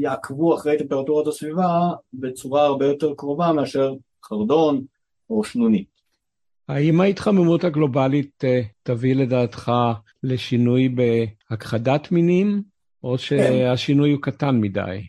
B: יעקבו אחרי טמפרטורת הסביבה בצורה הרבה יותר קרובה מאשר חרדון או שנונית.
A: האם ההתחממות הגלובלית תביא לדעתך לשינוי בהכחדת מינים, או כן. שהשינוי הוא קטן מדי?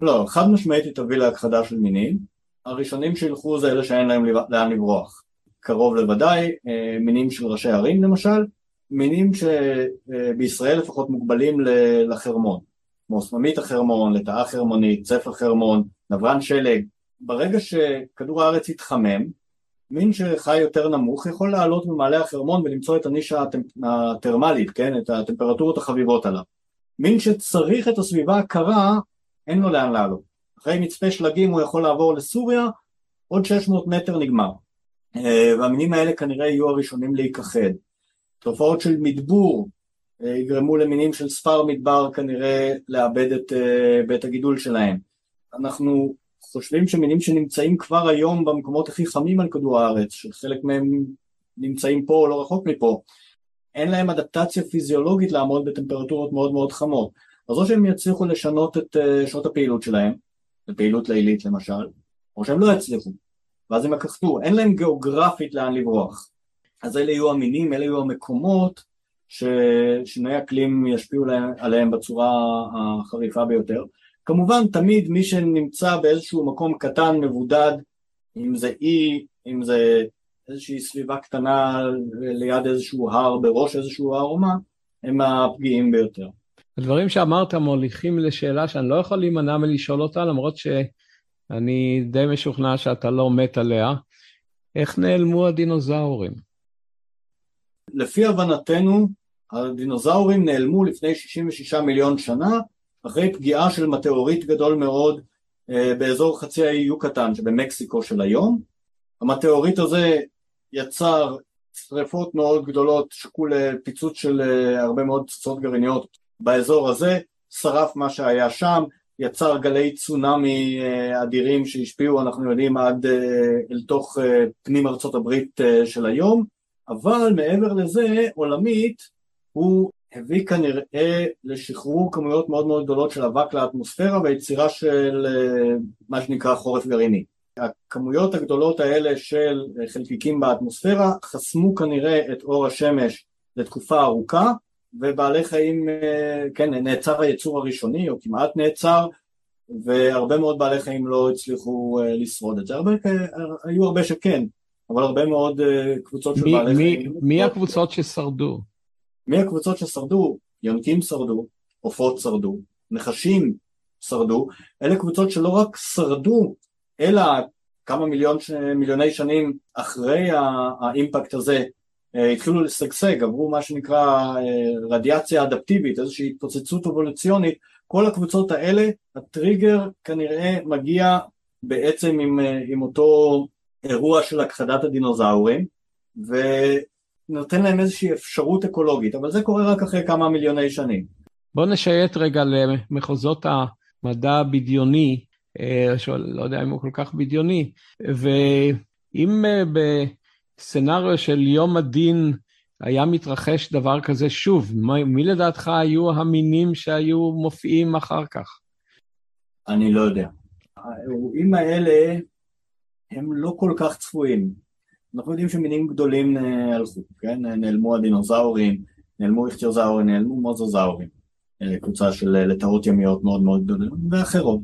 B: לא, חד משמעית היא תביא להכחדה של מינים. הראשונים שילכו זה אלה שאין להם לאן לברוח. קרוב לוודאי, אה, מינים של ראשי ערים למשל, מינים שבישראל לפחות מוגבלים לחרמון, כמו סממית החרמון, לטאה חרמונית, צף החרמון, נברן שלג. ברגע שכדור הארץ יתחמם, מין שחי יותר נמוך יכול לעלות במעלה החרמון ולמצוא את הנישה הטרמלית, כן? את הטמפרטורות החביבות עליו. מין שצריך את הסביבה הקרה, אין לו לאן לעלות. אחרי מצפה שלגים הוא יכול לעבור לסוריה, עוד 600 מטר נגמר. אה, והמינים האלה כנראה יהיו הראשונים להיכחד. תופעות של מדבור אה, יגרמו למינים של ספר מדבר כנראה לאבד את אה, בית הגידול שלהם. אנחנו חושבים שמינים שנמצאים כבר היום במקומות הכי חמים על כדור הארץ, שחלק מהם נמצאים פה או לא רחוק מפה, אין להם אדפטציה פיזיולוגית לעמוד בטמפרטורות מאוד מאוד חמות. אז או שהם יצליחו לשנות את שעות הפעילות שלהם, לפעילות לילית למשל, או שהם לא יצליחו, ואז הם יכחדו, אין להם גיאוגרפית לאן לברוח. אז אלה יהיו המינים, אלה יהיו המקומות ששינויי אקלים ישפיעו עליהם בצורה החריפה ביותר. כמובן תמיד מי שנמצא באיזשהו מקום קטן מבודד, אם זה אי, אם זה איזושהי סביבה קטנה ליד איזשהו הר, בראש איזשהו הר או מה, הם הפגיעים ביותר.
A: הדברים שאמרת מוליכים לשאלה שאני לא יכול להימנע מלשאול אותה, למרות שאני די משוכנע שאתה לא מת עליה. איך נעלמו הדינוזאורים?
B: לפי הבנתנו, הדינוזאורים נעלמו לפני 66 מיליון שנה, אחרי פגיעה של מטאוריט גדול מאוד אה, באזור חצי האי יוקטן שבמקסיקו של היום. המטאוריט הזה יצר שרפות מאוד גדולות, שקול לפיצוץ של אה, הרבה מאוד פצצות גרעיניות באזור הזה, שרף מה שהיה שם, יצר גלי צונאמי אה, אדירים שהשפיעו, אנחנו יודעים, עד אל תוך פנים ארצות הברית של היום, אבל מעבר לזה, עולמית, הוא הביא כנראה לשחרור כמויות מאוד מאוד גדולות של אבק לאטמוספירה ויצירה של אה, מה שנקרא חורף גרעיני. הכמויות הגדולות האלה של חלקיקים באטמוספירה חסמו כנראה את אור השמש לתקופה ארוכה ובעלי חיים, אה, כן, נעצר הייצור הראשוני או כמעט נעצר והרבה מאוד בעלי חיים לא הצליחו אה, לשרוד את זה, הרבה, היו הרבה שכן, אבל הרבה מאוד קבוצות של
A: מי,
B: בעלי
A: מי,
B: חיים.
A: מי הקבוצות ששרדו?
B: מהקבוצות ששרדו, יונקים שרדו, עופות שרדו, נחשים שרדו, אלה קבוצות שלא רק שרדו, אלא כמה מיליון, מיליוני שנים אחרי האימפקט הזה אה, התחילו לשגשג, עברו מה שנקרא אה, רדיאציה אדפטיבית, איזושהי התפוצצות אבולוציונית, כל הקבוצות האלה, הטריגר כנראה מגיע בעצם עם, אה, עם אותו אירוע של הכחדת הדינוזאורים, ו... נותן להם איזושהי אפשרות אקולוגית, אבל זה קורה רק אחרי כמה מיליוני שנים.
A: בואו נשייט רגע למחוזות המדע הבדיוני, אה, שלא יודע אם הוא כל כך בדיוני, ואם אה, בסצנריו של יום הדין היה מתרחש דבר כזה שוב, מי לדעתך היו המינים שהיו מופיעים אחר כך?
B: אני לא יודע. האירועים האלה הם לא כל כך צפויים. אנחנו יודעים שמינים גדולים אה, הלכו, כן? נעלמו הדינוזאורים, נעלמו איכטיוזאורים, נעלמו מוזוזאורים, אה, קבוצה של אה, לטאות ימיות מאוד מאוד גדולות, ואחרות,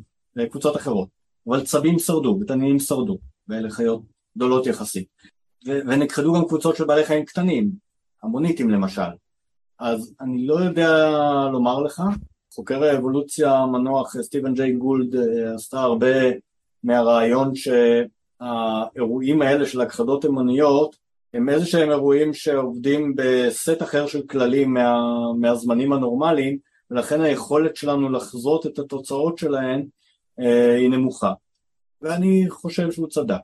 B: קבוצות אחרות. אבל צבים שרדו, ותנינים שרדו, ואלה חיות גדולות יחסית. ונכחדו גם קבוצות של בעלי חיים קטנים, המוניטים למשל. אז אני לא יודע לומר לך, חוקר האבולוציה המנוח סטיבן ג'יי גולד עשתה הרבה מהרעיון ש... האירועים האלה של הכחדות אמוניות הם איזה שהם אירועים שעובדים בסט אחר של כללים מה, מהזמנים הנורמליים ולכן היכולת שלנו לחזות את התוצאות שלהן אה, היא נמוכה ואני חושב שהוא צדק.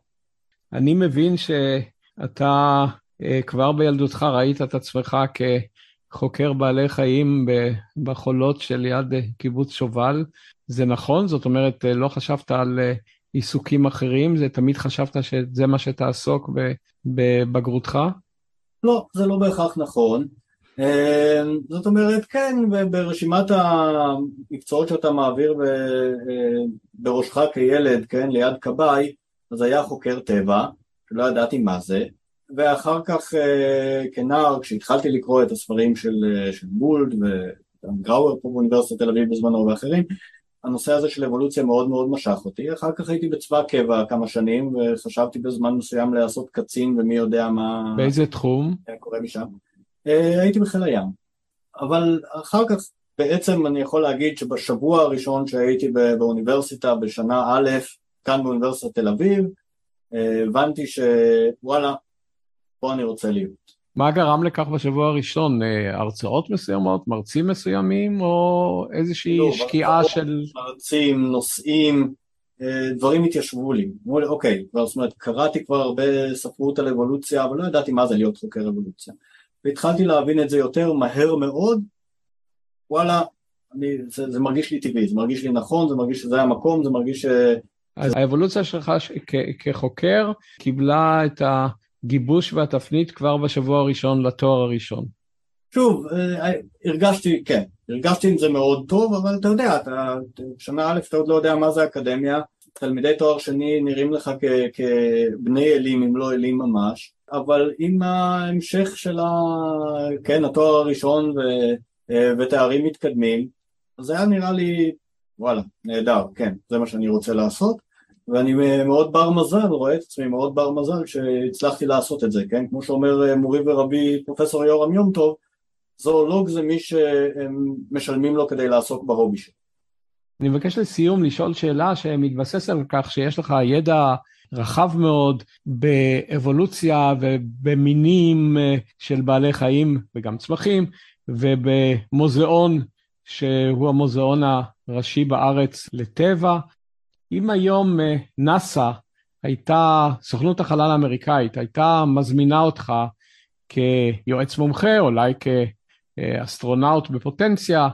A: אני מבין שאתה אה, כבר בילדותך ראית את עצמך כחוקר בעלי חיים בחולות שליד אה, קיבוץ שובל, זה נכון? זאת אומרת, אה, לא חשבת על עיסוקים אחרים? זה תמיד חשבת שזה מה שתעסוק בבגרותך?
B: לא, זה לא בהכרח נכון. אמ, זאת אומרת, כן, ברשימת המקצועות שאתה מעביר בראשך כילד, כן, ליד כבאי, אז היה חוקר טבע, שלא ידעתי מה זה, ואחר כך אה, כנער, כשהתחלתי לקרוא את הספרים של, אה, של בולד וגראואר פה באוניברסיטת תל אביב בזמנו ואחרים, הנושא הזה של אבולוציה מאוד מאוד משך אותי, אחר כך הייתי בצבא קבע כמה שנים וחשבתי בזמן מסוים לעשות קצין ומי יודע מה...
A: באיזה תחום?
B: קורה משם. אה, הייתי בחיל הים, אבל אחר כך בעצם אני יכול להגיד שבשבוע הראשון שהייתי באוניברסיטה בשנה א', כאן באוניברסיטת תל אביב, הבנתי שוואלה, פה אני רוצה להיות.
A: מה גרם לכך בשבוע הראשון? אה, הרצאות מסוימות, מרצים מסוימים, או איזושהי לא, שקיעה של...
B: מרצים, נושאים, אה, דברים התיישבו לי. אמרו לי, אוקיי, זאת אומרת, קראתי כבר הרבה ספרות על אבולוציה, אבל לא ידעתי מה זה להיות חוקר אבולוציה. והתחלתי להבין את זה יותר מהר מאוד, וואלה, אני, זה, זה מרגיש לי טבעי, זה מרגיש לי נכון, זה מרגיש שזה המקום, זה מרגיש ש...
A: אז האבולוציה שלך כחוקר קיבלה את. הגיבוש והתפנית כבר בשבוע הראשון לתואר הראשון?
B: שוב, אה, הרגשתי, כן, הרגשתי עם זה מאוד טוב, אבל אתה יודע, אתה, שנה א' אתה עוד לא יודע מה זה אקדמיה, תלמידי תואר שני נראים לך כ, כבני אלים אם לא אלים ממש, אבל עם ההמשך של ה, כן, התואר הראשון ו, אה, ותארים מתקדמים, אז היה נראה לי, וואלה, נהדר, כן, זה מה שאני רוצה לעשות. ואני מאוד בר מזל, רואה את עצמי מאוד בר מזל שהצלחתי לעשות את זה, כן? כמו שאומר אה, מורי ורבי פרופסור יורם יום טוב, זואולוג זה מי שהם משלמים לו כדי לעסוק בהובי שלו.
A: אני מבקש לסיום לשאול שאלה שמתבססת על כך שיש לך ידע רחב מאוד באבולוציה ובמינים אה, של בעלי חיים וגם צמחים, ובמוזיאון שהוא המוזיאון הראשי בארץ לטבע, אם היום אה, נאס"א הייתה, סוכנות החלל האמריקאית, הייתה מזמינה אותך כיועץ מומחה, אולי כאסטרונאוט בפוטנציה,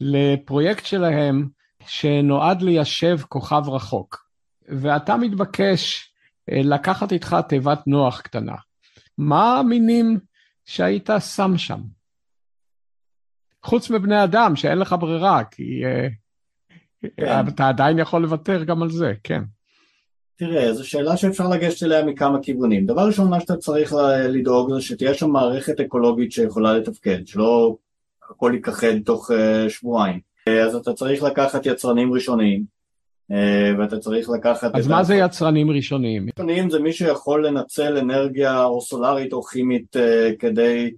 A: לפרויקט שלהם שנועד ליישב כוכב רחוק, ואתה מתבקש אה, לקחת איתך תיבת נוח קטנה. מה המינים שהיית שם שם? חוץ מבני אדם, שאין לך ברירה, כי כן. אתה עדיין יכול לוותר גם על זה, כן.
B: תראה, זו שאלה שאפשר לגשת אליה מכמה כיוונים. דבר ראשון, מה שאתה צריך לדאוג זה שתהיה שם מערכת אקולוגית שיכולה לתפקד, שלא הכל ייכחד תוך uh, שבועיים. אז אתה צריך לקחת יצרנים ראשוניים, uh, ואתה צריך לקחת...
A: אז מה זה יצרנים ראשוניים?
B: ראשוניים זה מי שיכול לנצל אנרגיה או סולארית או כימית כדי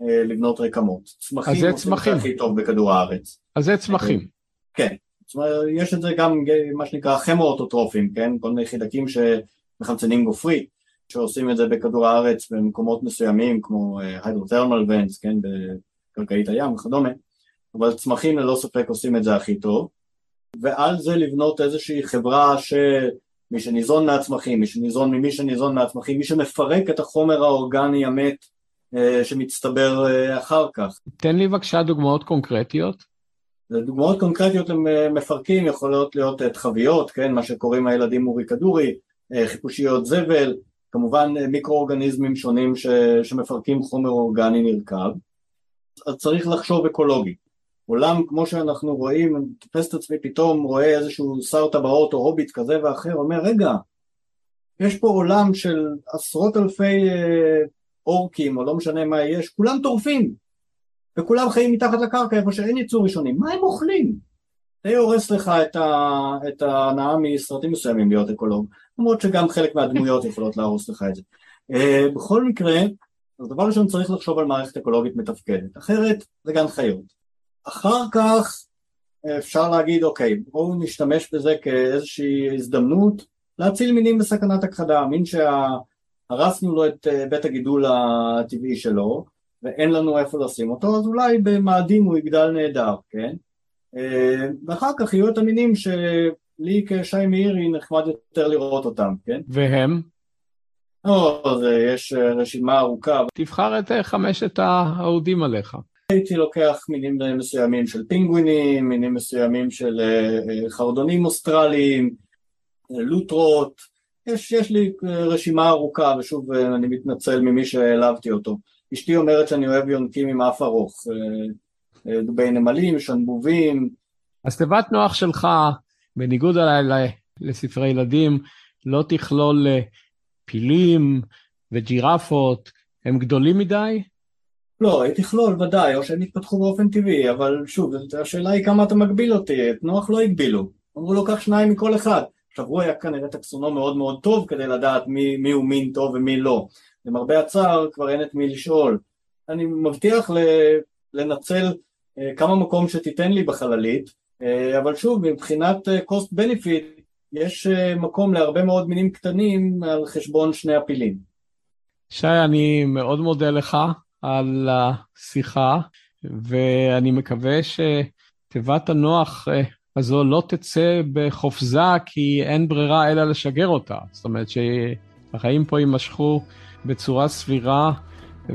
B: לבנות רקמות.
A: צמחים. אז זה צמחים.
B: הכי טוב בכדור הארץ.
A: אז זה צמחים.
B: כן. זאת אומרת, יש את זה גם מה שנקרא חמואוטוטרופים, כן? כל מיני חידקים שמחמצנים גופרית, שעושים את זה בכדור הארץ במקומות מסוימים כמו היידרותרמל אה, ונס, כן? בקרקעית הים וכדומה, אבל צמחים ללא ספק עושים את זה הכי טוב, ועל זה לבנות איזושהי חברה שמי שניזון מהצמחים, מי שניזון ממי שניזון מהצמחים, מי שמפרק את החומר האורגני המת אה, שמצטבר אה, אחר כך.
A: תן לי בבקשה דוגמאות קונקרטיות.
B: דוגמאות קונקרטיות למפרקים יכולות להיות אה, תחביות, כן, מה שקוראים הילדים אורי כדורי, אה, חיפושיות זבל, כמובן אה, מיקרואורגניזמים שונים ש, שמפרקים חומר אורגני נרקב, אז צריך לחשוב אקולוגי. עולם כמו שאנחנו רואים, אני תופס את עצמי פתאום, רואה איזשהו שר טבעות או הוביט כזה ואחר, אומר רגע, יש פה עולם של עשרות אלפי אורקים או לא משנה מה יש, כולם טורפים, וכולם חיים מתחת לקרקע איפה שאין ייצור ראשוני, מה הם אוכלים? זה הורס לך את, ההנאה מסרטים מסוימים להיות אקולוג, למרות שגם חלק מהדמויות יכולות להרוס לך את זה. Uh, בכל מקרה, אז דבר ראשון צריך לחשוב על מערכת אקולוגית מתפקדת, אחרת זה גן חיות. אחר כך אפשר להגיד אוקיי בואו נשתמש בזה כאיזושהי הזדמנות להציל מינים בסכנת הכחדה, מין שהרסנו לו את אה, בית הגידול הטבעי שלו ואין לנו איפה לשים אותו, אז אולי במאדים הוא יגדל נהדר, כן? אה, ואחר כך יהיו את המינים שלי כשי מאירי נחמד יותר לראות אותם, כן?
A: והם?
B: או, זה, יש רשימה ארוכה.
A: תבחר את חמשת האהודים עליך.
B: הייתי לוקח מינים מסוימים של פינגווינים, מינים מסוימים של אה, אה, חרדונים אוסטרליים, לוטרות, יש, יש לי רשימה ארוכה, ושוב אני מתנצל ממי שהעלבתי אותו. אשתי אומרת שאני אוהב יונקים עם אף ארוך, אה, אה, דובי נמלים, שנבובים.
A: אז תיבת נוח שלך, בניגוד אליי לספרי ילדים, לא תכלול אה, פילים וג'ירפות, הם גדולים מדי?
B: לא, היא תכלול ודאי, או שהם יתפתחו באופן טבעי, אבל שוב, השאלה היא כמה אתה מגביל אותי, את נוח לא הגבילו, אמרו לו קח שניים מכל אחד. עכשיו הוא היה כנראה טקסונום מאוד מאוד טוב כדי לדעת מי, מי הוא מין טוב ומי לא. למרבה הצער כבר אין את מי לשאול. אני מבטיח לנצל אה, כמה מקום שתיתן לי בחללית, אה, אבל שוב, מבחינת אה, cost benefit, יש מקום להרבה מאוד מינים קטנים על חשבון שני הפילים.
A: שי, אני מאוד מודה לך על השיחה, ואני מקווה שתיבת הנוח הזו לא תצא בחופזה, כי אין ברירה אלא לשגר אותה. זאת אומרת שהחיים פה יימשכו בצורה סבירה,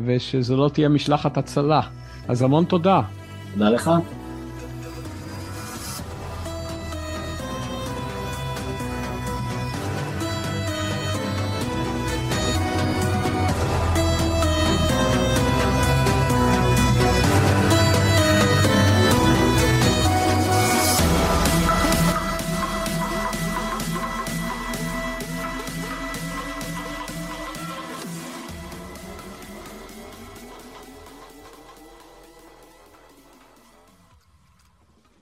A: ושזו לא תהיה משלחת הצלה. אז המון תודה.
B: תודה לך.